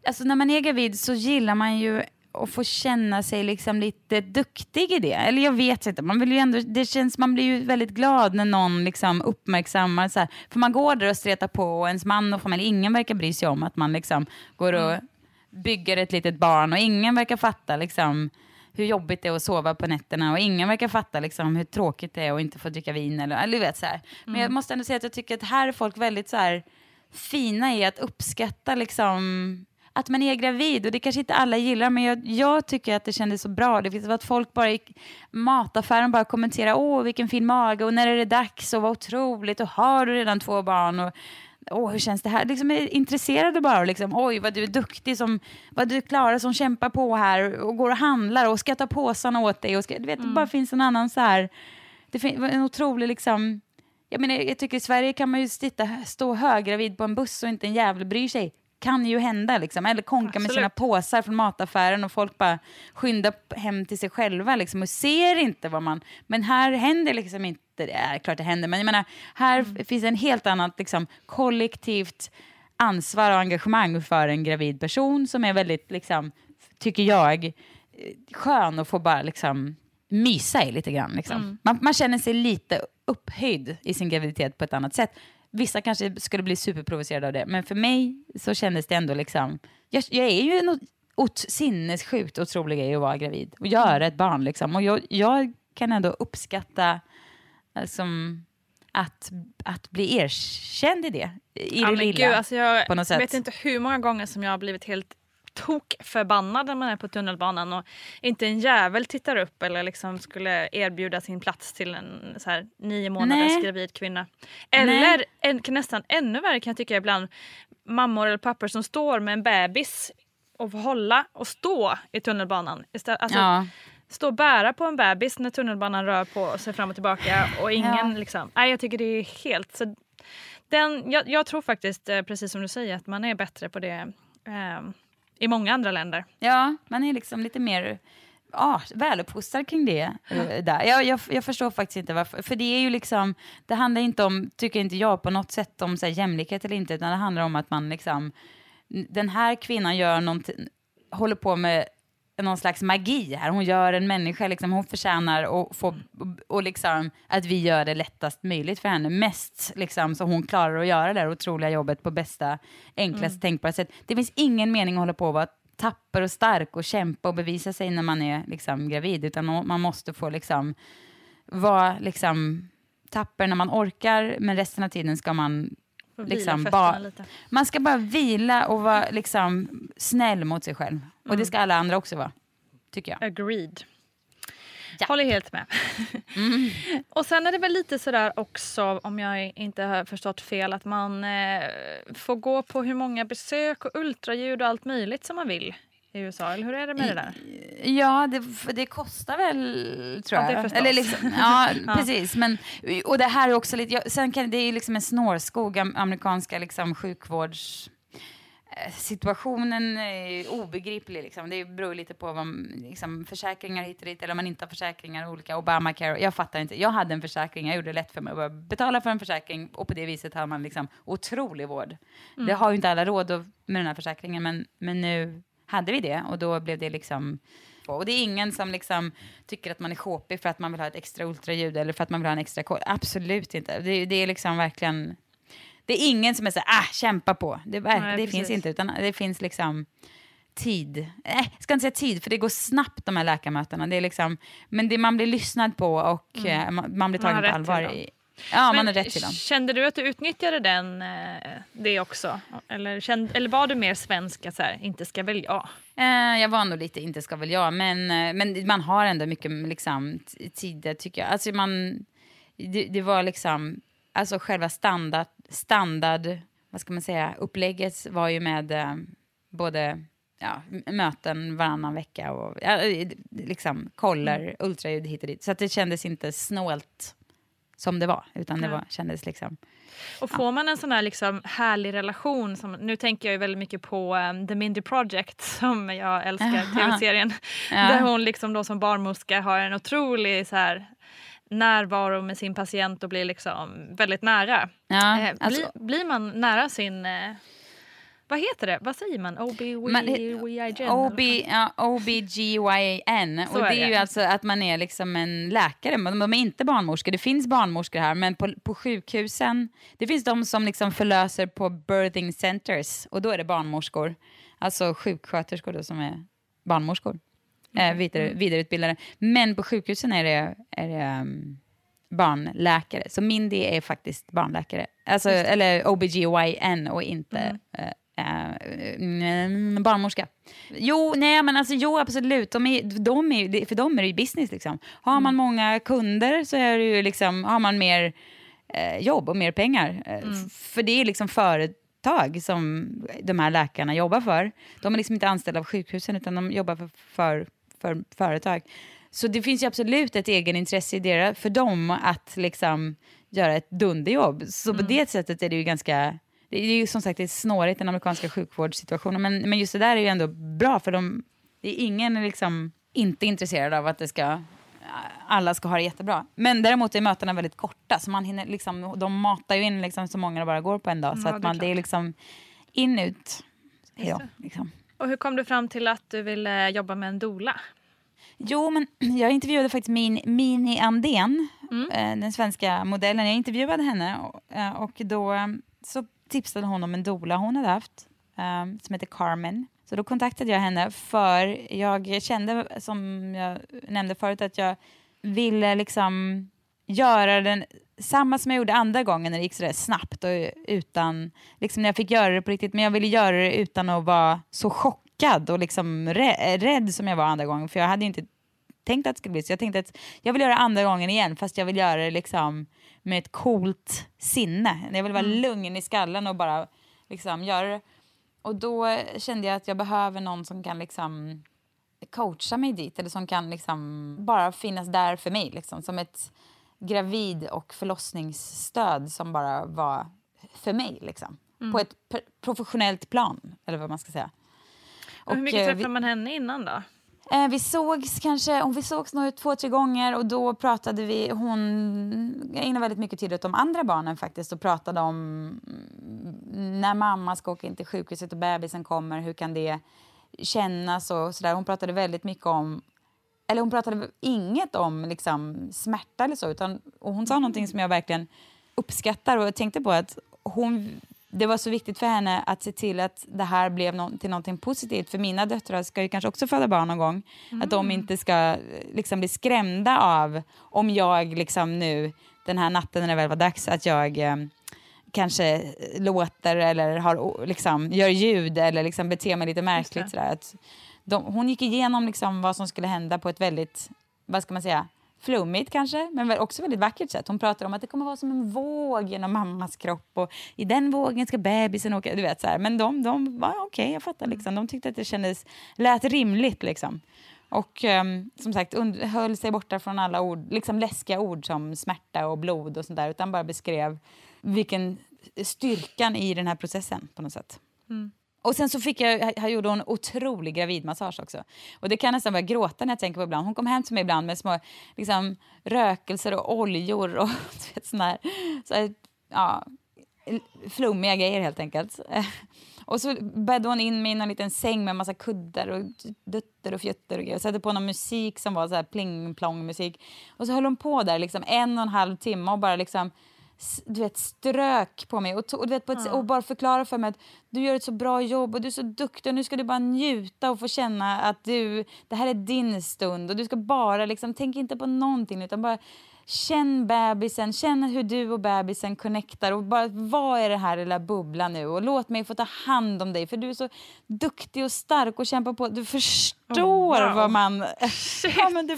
Alltså när man är gravid så gillar man ju att få känna sig liksom lite duktig i det. Eller jag vet inte, man, vill ju ändå, det känns, man blir ju väldigt glad när någon liksom uppmärksammar. Så här, för man går där och stretar på och ens man och familj, ingen verkar bry sig om att man liksom går och mm. bygger ett litet barn och ingen verkar fatta liksom, hur jobbigt det är att sova på nätterna och ingen verkar fatta liksom, hur tråkigt det är att inte få dricka vin. Eller, eller vet, så här. Men mm. jag måste ändå säga att jag tycker att här är folk väldigt så här, fina i att uppskatta liksom, att man är gravid. Och det kanske inte alla gillar, men jag, jag tycker att det kändes så bra. Det finns att folk bara i mataffären bara kommenterar åh vilken fin mage och när är det dags och vad otroligt och har du redan två barn? Och, åh, hur känns det här? Liksom är intresserade bara. Liksom, Oj, vad du är duktig, som, vad du klarar som kämpar på här och går och handlar och ska ta påsarna åt dig. Och ska, du vet, mm. Det bara finns en annan så här... Det finns en otrolig liksom... Jag, menar, jag tycker i Sverige kan man ju sitta, stå höggravid på en buss och inte en jävel bryr sig. Kan ju hända liksom. Eller konka med sina påsar från mataffären och folk bara skyndar hem till sig själva liksom och ser inte vad man... Men här händer liksom inte det. Är klart det händer, men jag menar, här Mm. finns en helt annat liksom, kollektivt ansvar och engagemang för en gravid person som är väldigt, liksom, tycker jag, eh, skön att få bara liksom mysa i lite grann. Liksom. Mm. Man, man känner sig lite upphöjd i sin graviditet på ett annat sätt. Vissa kanske skulle bli superprovocerade av det, men för mig så kändes det ändå liksom... Jag, jag är ju en ot, sinnessjukt otrolig grej att vara gravid och göra ett barn. Liksom. Och jag, jag kan ändå uppskatta alltså, att, att bli erkänd i det. I Ja, det lilla. gud, alltså jag på något sätt. vet inte hur många gånger som jag har blivit helt tok förbannad när man är på tunnelbanan och inte en jävel tittar upp eller liksom skulle erbjuda sin plats till en så här, nio månaders Nej. gravid kvinna. Eller en, nästan ännu värre kan jag tycka ibland mammor eller pappor som står med en bebis och får hålla och stå i tunnelbanan. Istället, alltså, ja. Stå och bära på en bebis när tunnelbanan rör på sig fram och tillbaka och ingen Ja. liksom... Nej, jag tycker det är helt... Så den, jag, jag tror faktiskt, eh, precis som du säger, att man är bättre på det eh, i många andra länder. Ja, man är liksom lite mer ah, väluppfostrad kring det. eh, Där. Jag, jag, jag förstår faktiskt inte varför. För det är ju liksom, det handlar inte om, tycker inte jag på något sätt om så här, jämlikhet eller inte, utan det handlar om att man liksom, den här kvinnan gör någonting, håller på med någon slags magi här. Hon gör en människa, liksom, hon förtjänar att få, och liksom, att vi gör det lättast möjligt för henne. Mest liksom, så hon klarar att göra det här otroliga jobbet på bästa, enklaste tänkbara sätt. Det finns ingen mening att hålla på och vara tapper och stark och kämpa och bevisa sig när man är liksom, gravid, utan man måste få liksom, vara liksom, tapper när man orkar, men resten av tiden ska man Liksom lite. man ska bara vila och vara liksom snäll mot sig själv. Och det ska alla andra också vara, tycker jag. Agreed. Ja. Håller helt med. Mm. och sen är det väl lite sådär också, om jag inte har förstått fel, att man eh, får gå på hur många besök och ultraljud och allt möjligt som man vill i USA. Eller hur är det med det där? Ja, det, det kostar väl, tror Ja, det jag. Eller liksom, ja, Ja. precis. Men, och det här är också lite... Ja, sen kan det är liksom en snårskog, am- amerikanska liksom, sjukvårds... eh, Situationen är obegriplig. Liksom. Det beror lite på vad liksom, försäkringar hit och dit, eller om man inte har försäkringar, olika Obamacare. Jag fattar inte. Jag hade en försäkring, jag gjorde det lätt för mig att betala för en försäkring och på det viset har man liksom otrolig vård. Det har ju inte alla råd med den här försäkringen, men, men nu hade vi det och då blev det liksom och det är ingen som liksom tycker att man är sjåpig för att man vill ha ett extra ultraljud eller för att man vill ha en extra kod. Absolut inte. Det, det är liksom verkligen... Det är ingen som är så här, ah, kämpa på. Det, Nej, det finns inte, utan det finns liksom tid. Eh, jag ska inte säga tid, för det går snabbt de här läkarmötena. Det är liksom, men det, man blir lyssnad på och eh, man, man blir Mm. Man tagen på allvar. I, ja, man Men har rätt till dem. Kände du att du utnyttjade den, eh, det också? Eller, kände, eller var du mer svensk, att så här, inte ska väl jag? Jag var nog lite, inte ska väl jag, men, men man har ändå mycket liksom, tid, tycker jag. Alltså man, det, det var liksom, alltså själva standard, standard, vad ska man säga, upplägget var ju med eh, både ja, möten varannan vecka och ja, eh, liksom koller, ultraljud hit och dit. Så att det kändes inte snålt som det var, utan det var, kändes liksom, Och får man en sån här liksom härlig relation, som, nu tänker jag ju väldigt mycket på um, The Mindy Project som jag älskar, tv-serien. Ja. Där hon liksom då som barnmorska har en otrolig så här, närvaro med sin patient och blir liksom väldigt nära. ja, Eh, alltså, blir, blir man nära sin... Eh, vad heter det? Vad säger man? OB-GYN? OB, ja, OBGYN. Och är det är ju det. alltså att man är liksom en läkare. De är inte barnmorskor. Det finns barnmorskor här, men på, på sjukhusen... Det finns de som liksom förlöser på birthing centers och då är det barnmorskor. Alltså sjuksköterskor då som är barnmorskor. Eh, vidare, vidareutbildade. Men på sjukhusen är det, är det um, barnläkare. Så Mindy är faktiskt barnläkare. Alltså, eller OBGYN och inte eh, eh, mm, barnmorska. Jo, nej, men alltså, jo, absolut. De är, de är, för dem är det ju business. Liksom. Har man många kunder så är det ju liksom, har man mer eh, jobb och mer pengar. Eh, f- För det är liksom företag som de här läkarna jobbar för. De är liksom inte anställda av sjukhusen utan de jobbar för, för, för företag. Så det finns ju absolut ett egenintresse i deras, för dem att liksom göra ett dunderjobb. Så på det sättet är det ju ganska det är ju som sagt det är snårigt den amerikanska sjukvårdssituationen. Men, men just det där är ju ändå bra för de, det är ingen liksom inte intresserad av att det ska alla ska ha det jättebra. Men däremot är mötena väldigt korta, så man hinner liksom, de matar ju in liksom så många det bara går på en dag. Ja, så att det är man, det är liksom in, ut, hejdå. Liksom. Och hur kom du fram till att du ville jobba med en dola? Jo, men jag intervjuade faktiskt min Mini Andén, Mm. eh, den svenska modellen. Jag intervjuade henne och, eh, och då eh, så tipsade hon om en dola hon hade haft som heter Carmen. Så då kontaktade jag henne för jag kände, som jag nämnde förut, att jag ville liksom göra den samma som jag gjorde andra gången när det gick sådär snabbt och utan, liksom när jag fick göra det på riktigt, men jag ville göra det utan att vara så chockad och liksom rä- rädd som jag var andra gången, för jag hade inte tänkt att det skulle bli så. Jag tänkte att jag vill göra andra gången igen, fast jag vill göra det liksom med ett coolt sinne. Jag vill vara lugn i skallen och bara liksom göra det. Och då kände jag att jag behöver någon som kan liksom coacha mig dit, eller som kan liksom bara finnas där för mig, liksom, som ett gravid och förlossningsstöd som bara var för mig, liksom. På ett professionellt plan, eller vad man ska säga. Och hur mycket eh, träffade vi- man henne innan då? Eh, vi sågs kanske, och vi sågs nog två, tre gånger och då pratade vi, hon, ägnade väldigt mycket tid åt de andra barnen faktiskt och pratade om mm, när mamma ska åka in till sjukhuset och bebisen kommer, hur kan det kännas och sådär. Hon pratade väldigt mycket om, eller hon pratade inget om liksom smärta eller så, utan, och hon sa någonting som jag verkligen uppskattar och tänkte på att hon det var så viktigt för henne att se till att det här blev nå- till någonting positivt. För mina döttrar ska ju kanske också föda barn någon gång. Att de inte ska liksom, bli skrämda av om jag liksom nu den här natten när det väl var dags att jag eh, kanske låter eller har, liksom, gör ljud eller liksom beter mig lite märkligt. Sådär. Att de, hon gick igenom liksom vad som skulle hända på ett väldigt, vad ska man säga, flummigt kanske, men också väldigt vackert sätt. Hon pratar om att det kommer vara som en våg genom mammas kropp och i den vågen ska bebisen åka. Du vet, så här. Men de, de var okej, jag fattar. Liksom. De tyckte att det kändes, lät rimligt. Liksom. Och ehm, som sagt, und- höll sig borta från alla ord, liksom läskiga ord som smärta och blod och sånt där, utan bara beskrev vilken styrkan i den här processen på något sätt. Och sen så fick jag, här gjorde hon otrolig gravidmassage också. Och det kan jag nästan börja gråta när jag tänker på ibland. Hon kom hem till mig ibland med små liksom, rökelser och oljor och sådana här, så här, ja, flummiga grejer helt enkelt. Och så bäddade hon in mig i en liten säng med massa kuddar och dutter och fjutter och grejer. Och satte på någon musik som var så här pling-plong musik. Och så höll hon på där liksom en och en halv timme och bara liksom du vet, strök på mig och, och, du vet, på ett, och bara förklarade för mig att du gör ett så bra jobb och du är så duktig och nu ska du bara njuta och få känna att du, det här är din stund och du ska bara liksom, tänk inte på någonting utan bara Känn bebisen, känn hur du och bebisen connectar och bara vad är det här lilla bubblan nu och låt mig få ta hand om dig för du är så duktig och stark och kämpar på. Du förstår Oh, wow. vad man... ja, men du,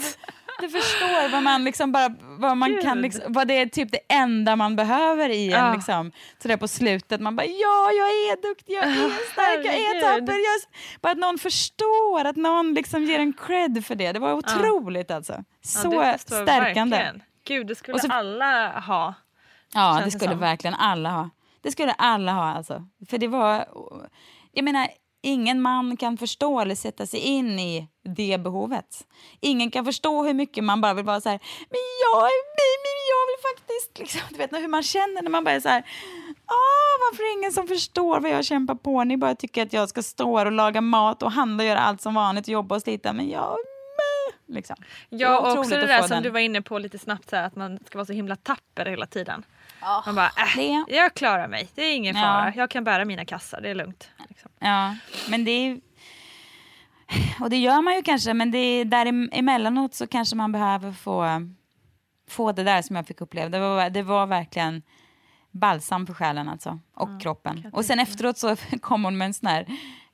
du förstår vad man liksom bara, vad man kan Gud. liksom, vad det är typ det enda man behöver i en Ja. liksom, sådär på slutet. Man bara ja, jag är duktig, jag är stark, jag är tapper. Jag, bara att någon förstår, att någon liksom ger en cred för det. Det var otroligt alltså. Så Ja, det förstår jag stärkande. verkligen. Gud, det skulle så- alla ha. Ja, det skulle som. verkligen alla ha. Det skulle alla ha alltså. För det var, jag menar, ingen man kan förstå eller sätta sig in i det behovet. Ingen kan förstå hur mycket man bara vill vara så här, men jag, är- jag vill faktiskt, liksom, du vet hur man känner när man bara är så här, ah, varför är det ingen som förstår vad jag kämpar på? Ni bara tycker att jag ska stå här och laga mat och handla och göra allt som vanligt, jobba och slita, men jag, liksom. Ja, och också det där som den. du var inne på lite snabbt, så här, att man ska vara så himla tapper hela tiden. man bara, äh, det- jag klarar mig, det är ingen Ja. fara, jag kan bära mina kassar, det är lugnt. Liksom. Ja, men det är... Och det gör man ju kanske, men det är där em- emellanåt så kanske man behöver få, få det där som jag fick uppleva. Det var, det var verkligen balsam för själen alltså, och kroppen. Och sen efteråt så kom hon med en sån här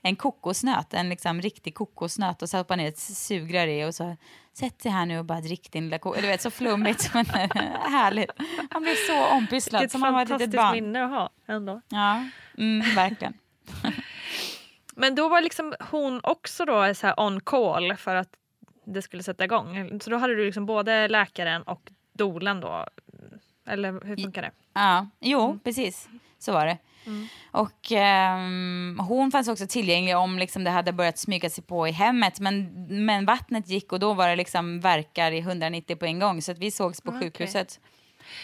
en kokosnöt, en liksom riktig kokosnöt och satte ner ett sugrör i och så sätt dig här nu och bara drick din lilla kokos. Du vet, så flummigt men härligt. Han blev så ompysslad Vilket som han var ett litet fantastiskt barn. minne att ha ändå. Ja, mm, verkligen. Men då var liksom hon också då så här on call för att det skulle sätta igång. Så då hade du liksom både läkaren och dolan då? Eller hur funkar det? Ja, jo, precis. Så var det. Och ehm, hon fanns också tillgänglig om liksom, det hade börjat smyga sig på i hemmet. Men, men vattnet gick och då var det liksom verkar i 190 på en gång. Så att vi sågs på Okej. sjukhuset.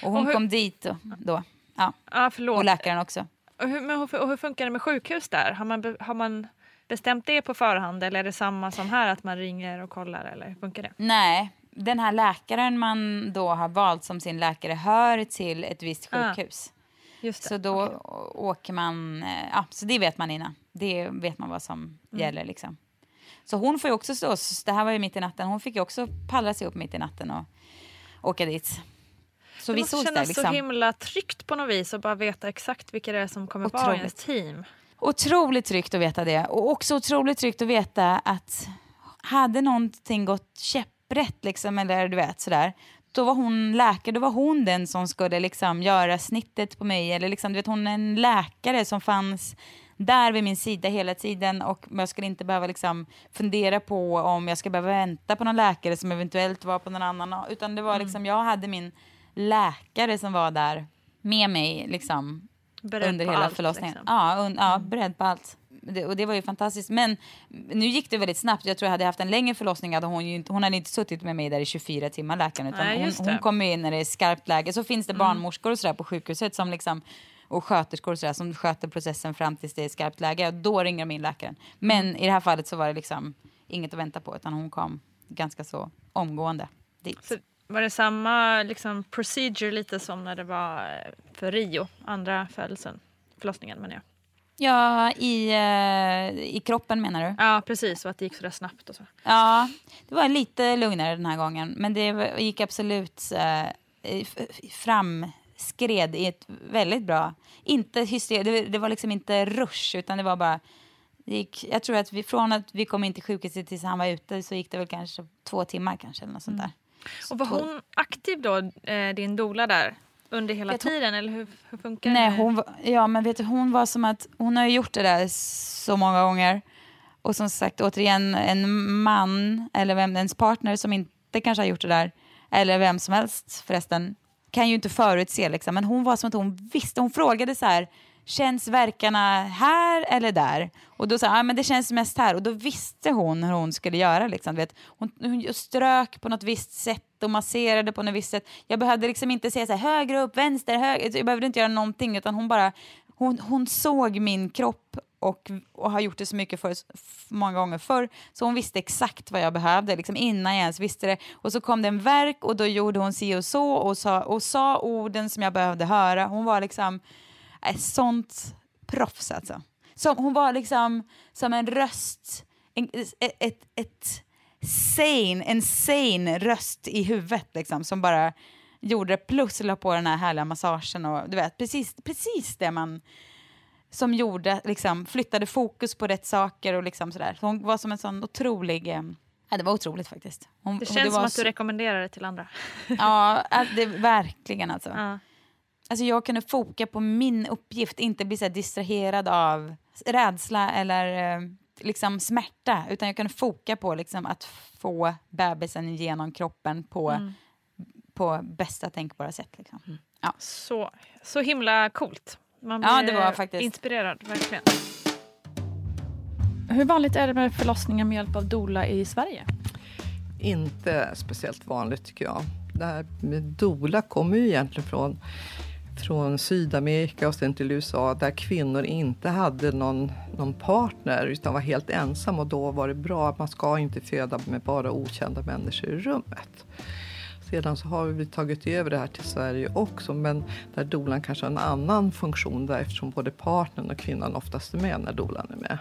Och hon Och hur- kom dit och, då. Ja. Förlåt. Och läkaren också. Och hur, men hur, och hur funkar det med sjukhus där? Har man, har man bestämt det på förhand eller är det samma som här att man ringer och kollar eller hur funkar det? Nej, den här läkaren man då har valt som sin läkare hör till ett visst Ah, sjukhus. Just det. Så då å- åker man, eh, ja, så det vet man innan. Det vet man vad som Mm. gäller liksom. Så hon får ju också stå, det här var ju mitt i natten, hon fick ju också pallra sig upp mitt i natten och åka dit. Så det vi måste sågs där kännas liksom. så himla tryggt på något vis att bara veta exakt vilka det är som kommer vara i ens Otroligt. team. Otroligt tryggt att veta det. Och också otroligt tryggt att veta att hade någonting gått käpprätt, liksom, eller du vet sådär, då var hon läkare, då var hon den som skulle liksom göra snittet på mig. Eller liksom, du vet, hon är en läkare som fanns där vid min sida hela tiden och jag skulle inte behöva liksom fundera på om jag ska behöva vänta på någon läkare som eventuellt var på någon annan. Utan det var liksom, jag hade min läkare som var där med mig liksom, Beredd under hela allt, förlossningen. liksom. Ja, un, ja, beredd på allt. Det, och det var ju fantastiskt. Men nu gick det väldigt snabbt. Jag tror jag hade haft en längre förlossning hade hon inte, hon hade inte suttit med mig där i 24 timmar läkaren. Utan Nej, hon, hon kom in när det är skarpt läge. Så finns det barnmorskor och sådär på sjukhuset som liksom och sköterskor och sådär, som sköter processen fram tills det är skarpt läge. Och då ringer de in läkaren. Men i det här fallet så var det liksom inget att vänta på utan hon kom ganska så omgående dit. Så var det samma liksom, procedure lite som när det var eh, för Rio, andra födelsen, förlossningen menar jag. Ja, i, eh, i kroppen menar du? Ja precis, och att det gick så där snabbt och så. Ja, det var lite lugnare den här gången. Men det gick absolut eh, framskred i ett väldigt bra... Inte hysteria, det, det var liksom inte rush, utan det var bara... Det gick, jag tror att vi, från att vi kom in till sjukhuset tills han var ute så gick det väl kanske två timmar kanske eller något sånt där. Och var hon aktiv då, eh, din dola där, under hela tror- tiden eller hur, hur funkar Nej, det? hon ja, men vet du, hon var som att hon har gjort det där så många gånger. Och som sagt, återigen, en man eller vem, ens partner som inte kanske har gjort det där, eller vem som helst förresten, kan ju inte förutse. Liksom. Men hon var som att hon visste. Hon frågade så här, känns verkarna här eller där? Och då sa jag, ah, men det känns mest här. Och då visste hon hur hon skulle göra. Liksom. Vet, hon, hon strök på något visst sätt och masserade på något visst sätt. Jag behövde liksom inte säga så här, högre upp, vänster, höger. Alltså, jag behövde inte göra någonting, utan hon bara, hon, hon såg min kropp och, och har gjort det så mycket för, många gånger förr. Så hon visste exakt vad jag behövde, liksom innan jag ens visste det. Och så kom det en verk och då gjorde hon si och så och sa, och sa orden som jag behövde höra. Hon var liksom ett sånt proffs alltså. Som, hon var liksom som en röst, en, ett, ett, ett sane, en sane röst i huvudet liksom, som bara gjorde det plus la på den här härliga massagen och du vet precis, precis det man som gjorde, liksom, flyttade fokus på rätt saker och liksom sådär. Så hon var som en sån otrolig... Eh, ja, det var otroligt faktiskt. Hon, Det känns var som att så- du rekommenderar det till andra. Ja, det, verkligen alltså. Ja. Alltså jag kunde foka på min uppgift, inte bli så distraherad av rädsla eller eh, liksom smärta. Utan jag kunde foka på liksom att få bebisen genom kroppen på, Mm. på bästa tänkbara sätt. Liksom. Ja. Så, så himla coolt. Man Ja, blir det var faktiskt- inspirerad, verkligen. Hur vanligt är det med förlossningar med hjälp av doula i Sverige? inte speciellt vanligt tycker jag. Det här med doula kommer ju egentligen från, från Sydamerika och sen till USA där kvinnor inte hade någon, någon partner utan var helt ensam och då var det bra att man ska inte föda med bara okända människor i rummet. Sedan så har vi tagit över det här till Sverige också men där dolan kanske har en annan funktion där eftersom både partnern och kvinnan oftast är med när dolan är med.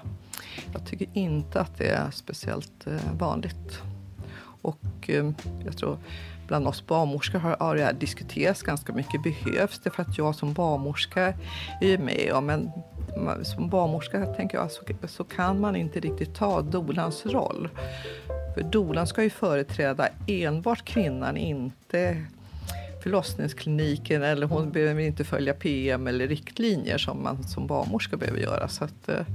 Jag tycker inte att det är speciellt eh, vanligt. Och eh, jag tror bland oss barnmorskor har, har det här diskuterats ganska mycket. Behövs det? För att jag som barnmorska är ju med. om men som barnmorska tänker jag så, så kan man inte riktigt ta dolans roll. För dolan ska ju företräda enbart kvinnan, inte förlossningskliniken eller hon behöver inte följa PM eller riktlinjer som man som barnmorska behöver göra. Så att, eh,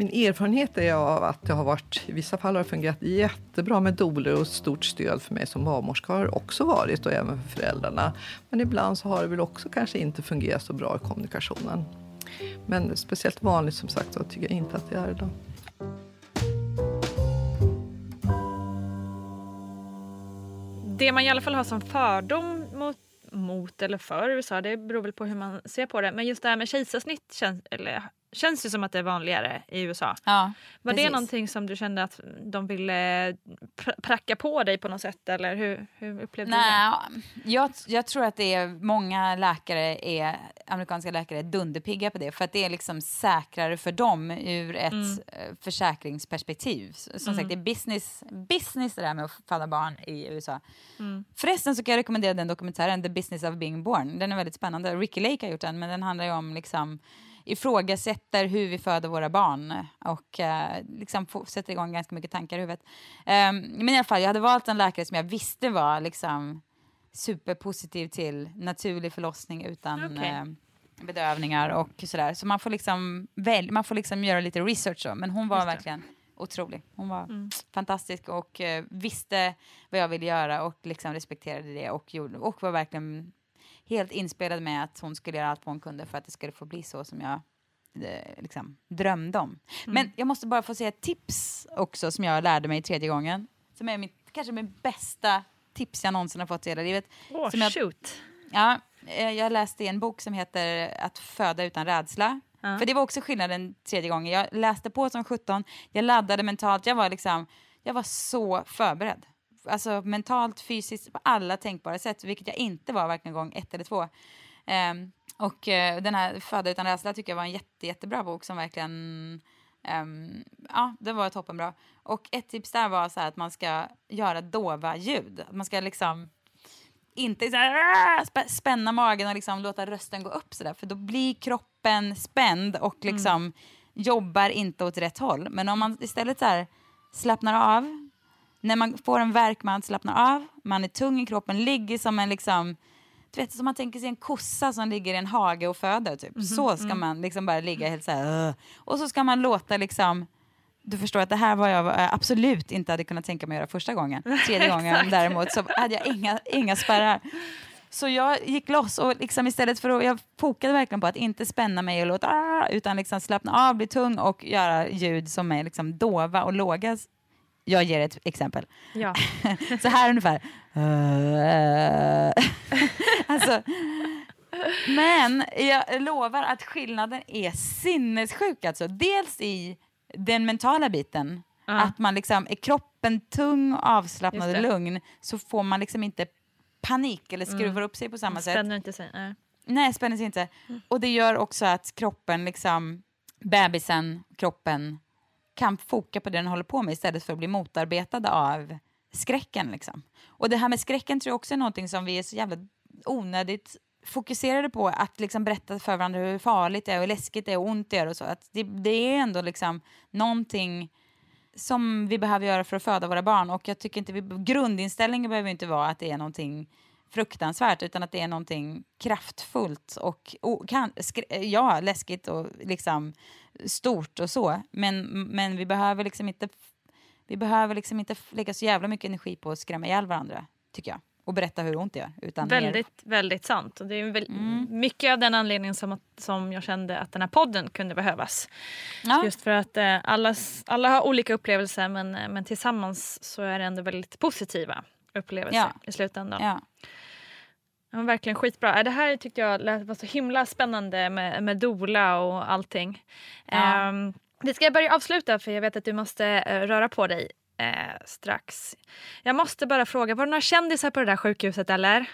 min erfarenhet är av att det har varit, i vissa fall har det fungerat jättebra med doler och stort stöd för mig som barnmorska har också varit och även för föräldrarna. Men ibland så har det väl också kanske inte fungerat så bra i kommunikationen. Men speciellt vanligt som sagt så tycker jag inte att det är idag. Det man i alla fall har som fördom mot, mot eller för USA, det beror väl på hur man ser på det. Men just det här med kejsarsnitt känns, eller, känns ju som att det är vanligare i USA. Ja, Var det precis. någonting som du kände att de ville pr- pracka på dig på något sätt? Eller hur, hur upplevde Nej, jag, jag tror att det är många läkare, är, amerikanska läkare, är dunderpigga på det. För att det är liksom säkrare för dem ur ett eh, försäkringsperspektiv. Som sagt, det är business, business det där med att föda barn i USA. Förresten så kan jag rekommendera den dokumentären The Business of Being Born. Den är väldigt spännande. Ricky Lake har gjort den, men den handlar ju om liksom ifrågasätter hur vi föder våra barn och eh, liksom sätter igång ganska mycket tankar i huvudet. Ehm, men i alla fall, jag hade valt en läkare som jag visste var liksom superpositiv till naturlig förlossning utan Okej. eh, bedövningar och sådär. Så man får liksom, väl, man får liksom göra lite research då. Men hon var verkligen otrolig. Hon var fantastisk och eh, visste vad jag ville göra och liksom respekterade det och, gjorde, och var verkligen helt inspelad med att hon skulle göra allt vad hon kunde för att det skulle få bli så som jag eh, liksom, drömde om. Men jag måste bara få säga ett tips också som jag lärde mig tredje gången. Som är mitt, kanske min bästa tips jag någonsin har fått i hela livet. Åh, som jag, shoot. Ja, eh, jag läste en bok som heter Att föda utan rädsla. För det var också skillnaden tredje gången. Jag läste på som 17, jag laddade mentalt, jag var liksom, jag var så förberedd. Alltså mentalt, fysiskt, på alla tänkbara sätt, vilket jag inte var varken gång ett eller två. Ehm, och eh, den här Föda utan rädsla tycker jag var en jätte, jättebra bok som verkligen ehm, ja, det var toppenbra. Och ett tips där var så att man ska göra dova ljud. Att Man ska liksom inte så här, spä- spänna magen och liksom låta rösten gå upp sådär för då blir kroppen spänd och liksom jobbar inte åt rätt håll. Men om man istället så här slappnar av, när man får en värk man slappnar av, man är tung i kroppen, ligger som en liksom du vet, som man tänker sig en kossa som ligger i en hage och föder. Typ. Så ska man liksom bara ligga helt så här. Och så ska man låta liksom... Du förstår att det här var jag eh, absolut inte hade kunnat tänka mig att göra första gången. Tredje gången däremot så hade jag inga, inga spärrar. Så jag gick loss och liksom istället för att, jag fokade verkligen på att inte spänna mig och låta, "Ah", utan liksom slappna av, bli tung och göra ljud som är liksom dova och låga. Jag ger ett exempel. Ja. Så här ungefär. alltså, men jag lovar att skillnaden är sinnessjuk. Alltså. Dels i den mentala biten. Att man liksom, är kroppen tung, avslappnad och lugn så får man liksom inte panik eller skruvar upp sig på samma sätt. Spänner inte sig. Nej. Nej, spänner sig inte. Och det gör också att kroppen, liksom, bebisen, kroppen kan foka på det den håller på med istället för att bli motarbetade av skräcken. Liksom. Och det här med skräcken tror jag också är någonting som vi är så jävla onödigt fokuserade på att liksom berätta för varandra hur farligt det är hur läskigt det är och ont det gör och så. Att det, det är ändå liksom någonting som vi behöver göra för att föda våra barn och jag tycker inte vi, grundinställningen behöver inte vara att det är någonting fruktansvärt utan att det är någonting kraftfullt och och kan, ja, läskigt och liksom stort och så. Men, men vi behöver liksom inte vi behöver liksom inte lägga så jävla mycket energi på att skrämma ihjäl varandra, tycker jag. Och berätta hur ont det gör. Utan mer- Väldigt, väldigt sant. Och det är väl Mm. mycket av den anledningen som, att, som jag kände att den här podden kunde behövas. Ja. Just för att eh, alla, alla har olika upplevelser men, eh, men tillsammans så är det ändå väldigt positiva upplevelser Ja. i slutändan. Ja. Ja, verkligen skitbra. Äh, Det här tyckte jag lät, var så himla spännande med, med Dola och allting. Ja. Um, vi ska börja avsluta för jag vet att du måste eh, röra på dig eh, strax. Jag måste bara fråga, var det några kändisar på det där sjukhuset eller?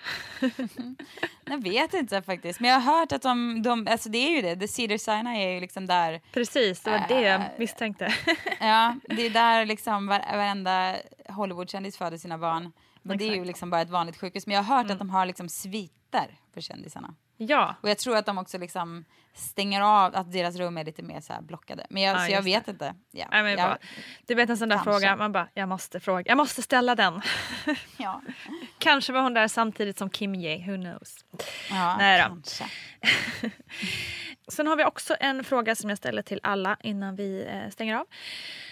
Jag vet inte faktiskt, men jag har hört att de, de alltså det är ju det, The Cedar Sinai är ju liksom där, Precis, det var det jag Äh. misstänkte. ja, det är där liksom var, varenda Hollywoodkändis föder sina barn. Men det är ju liksom bara ett vanligt sjukhus. Men jag har hört att de har liksom sviter för kändisarna. ja, Och jag tror att de också liksom stänger av, att deras rum är lite mer så blockade. Men jag, Ja, så jag vet inte. Ja, Nej, jag, bara, du vet en sån där Kanske. fråga, man bara, jag måste fråga, jag måste ställa den. ja. Kanske var hon där samtidigt som Kim Ye, who knows. ja Nej då. kanske. Sen har vi också en fråga som jag ställer till alla innan vi eh, stänger av.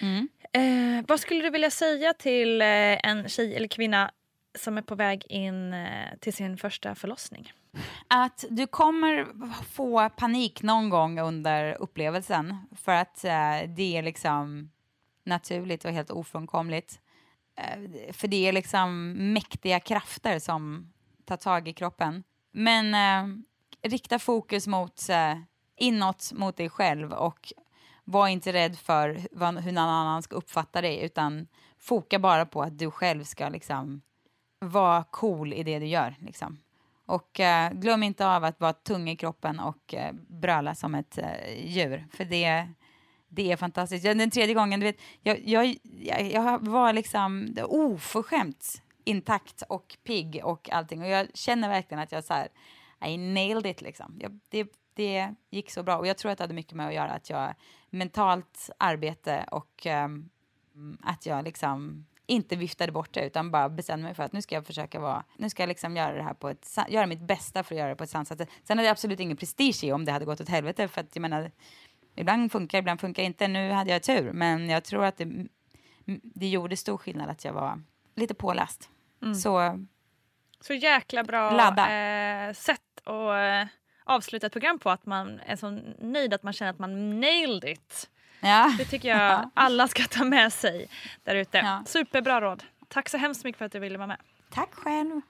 Mm. Eh, vad skulle du vilja säga till eh, en tjej eller kvinna som är på väg in eh, till sin första förlossning? Att du kommer få panik någon gång under upplevelsen för att eh, det är liksom naturligt och helt ofrånkomligt. Eh, för det är liksom mäktiga krafter som tar tag i kroppen. Men eh, rikta fokus mot eh, inåt mot dig själv och var inte rädd för vad, hur någon annan ska uppfatta dig utan foka bara på att du själv ska liksom vara cool i det du gör. Liksom. Och eh, glöm inte av att vara tung i kroppen och eh, bröla som ett eh, djur. För det, det är fantastiskt. Den tredje gången, du vet, jag, jag, jag, jag var liksom oförskämt intakt och pigg och allting. Och jag känner verkligen att jag så här, I nailed it liksom. Jag, det, det gick så bra. Och jag tror att det hade mycket med att göra att jag mentalt arbete och um, att jag liksom inte viftade bort det utan bara bestämde mig för att nu ska jag försöka vara, nu ska jag liksom göra det här på ett, göra mitt bästa för att göra det på ett sansat sätt. Sen hade jag absolut ingen prestige i om det hade gått åt helvete för att jag menar, ibland funkar, ibland funkar inte. Nu hade jag tur, men jag tror att det, det gjorde stor skillnad att jag var lite påläst. Mm. Så, så jäkla bra eh, sätt att eh, avsluta ett program på, att man är så nöjd att man känner att man nailed it. Ja. Det tycker jag alla ska ta med sig där ute. Ja. Superbra råd. Tack så hemskt mycket för att du ville vara med. Tack själv.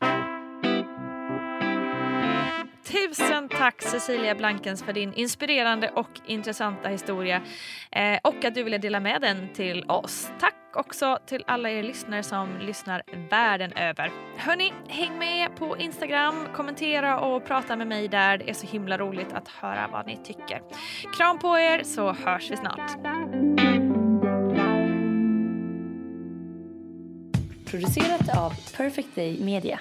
Tusen tack Cecilia Blankens för din inspirerande och intressanta historia eh, och att du ville dela med den till oss. Tack också till alla er lyssnare som lyssnar världen över. Hörni, häng med på Instagram, kommentera och prata med mig där. Det är så himla roligt att höra vad ni tycker. Kram på er så hörs vi snart. Producerat av Perfect Day Media.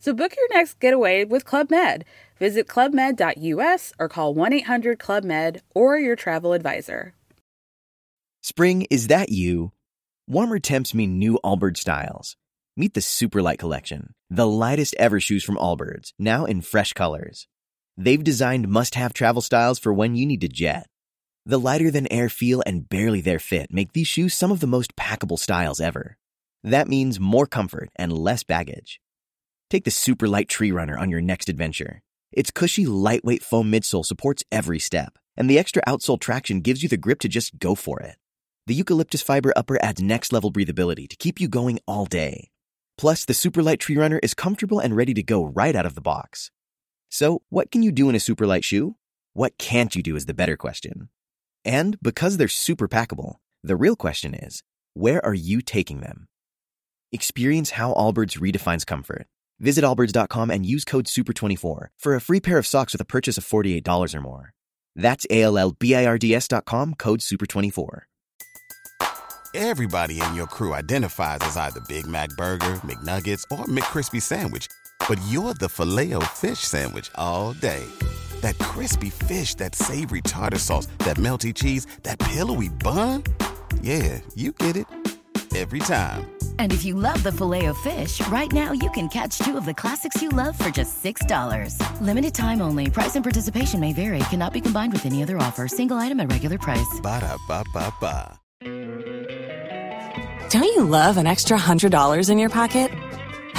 So book your next getaway with Club Med. Visit clubmed.us or call 1 800 Club Med or your travel advisor. Spring, is that you? Warmer temps mean new Allbirds styles. Meet the Superlight Collection, the lightest ever shoes from Allbirds, now in fresh colors. They've designed must have travel styles for when you need to jet. The lighter than air feel and barely there fit make these shoes some of the most packable styles ever. That means more comfort and less baggage. Take the super light tree runner on your next adventure. Its cushy, lightweight foam midsole supports every step, and the extra outsole traction gives you the grip to just go for it. The eucalyptus fiber upper adds next level breathability to keep you going all day. Plus, the super light tree runner is comfortable and ready to go right out of the box. So, what can you do in a super light shoe? What can't you do is the better question. And because they're super packable, the real question is where are you taking them? Experience how Allbirds redefines comfort Visit Allbirds.com and use code SUPER24 for a free pair of socks with a purchase of $48 or more. That's A-L-L-B-I-R-D-S.com, code SUPER24. Everybody in your crew identifies as either Big Mac Burger, McNuggets, or McCrispy Sandwich. But you're the filet fish Sandwich all day. That crispy fish, that savory tartar sauce, that melty cheese, that pillowy bun. Yeah, you get it every time. And if you love the filet of fish, right now you can catch two of the classics you love for just $6. Limited time only. Price and participation may vary. Cannot be combined with any other offer. Single item at regular price. Ba da ba ba ba. Don't you love an extra $100 in your pocket?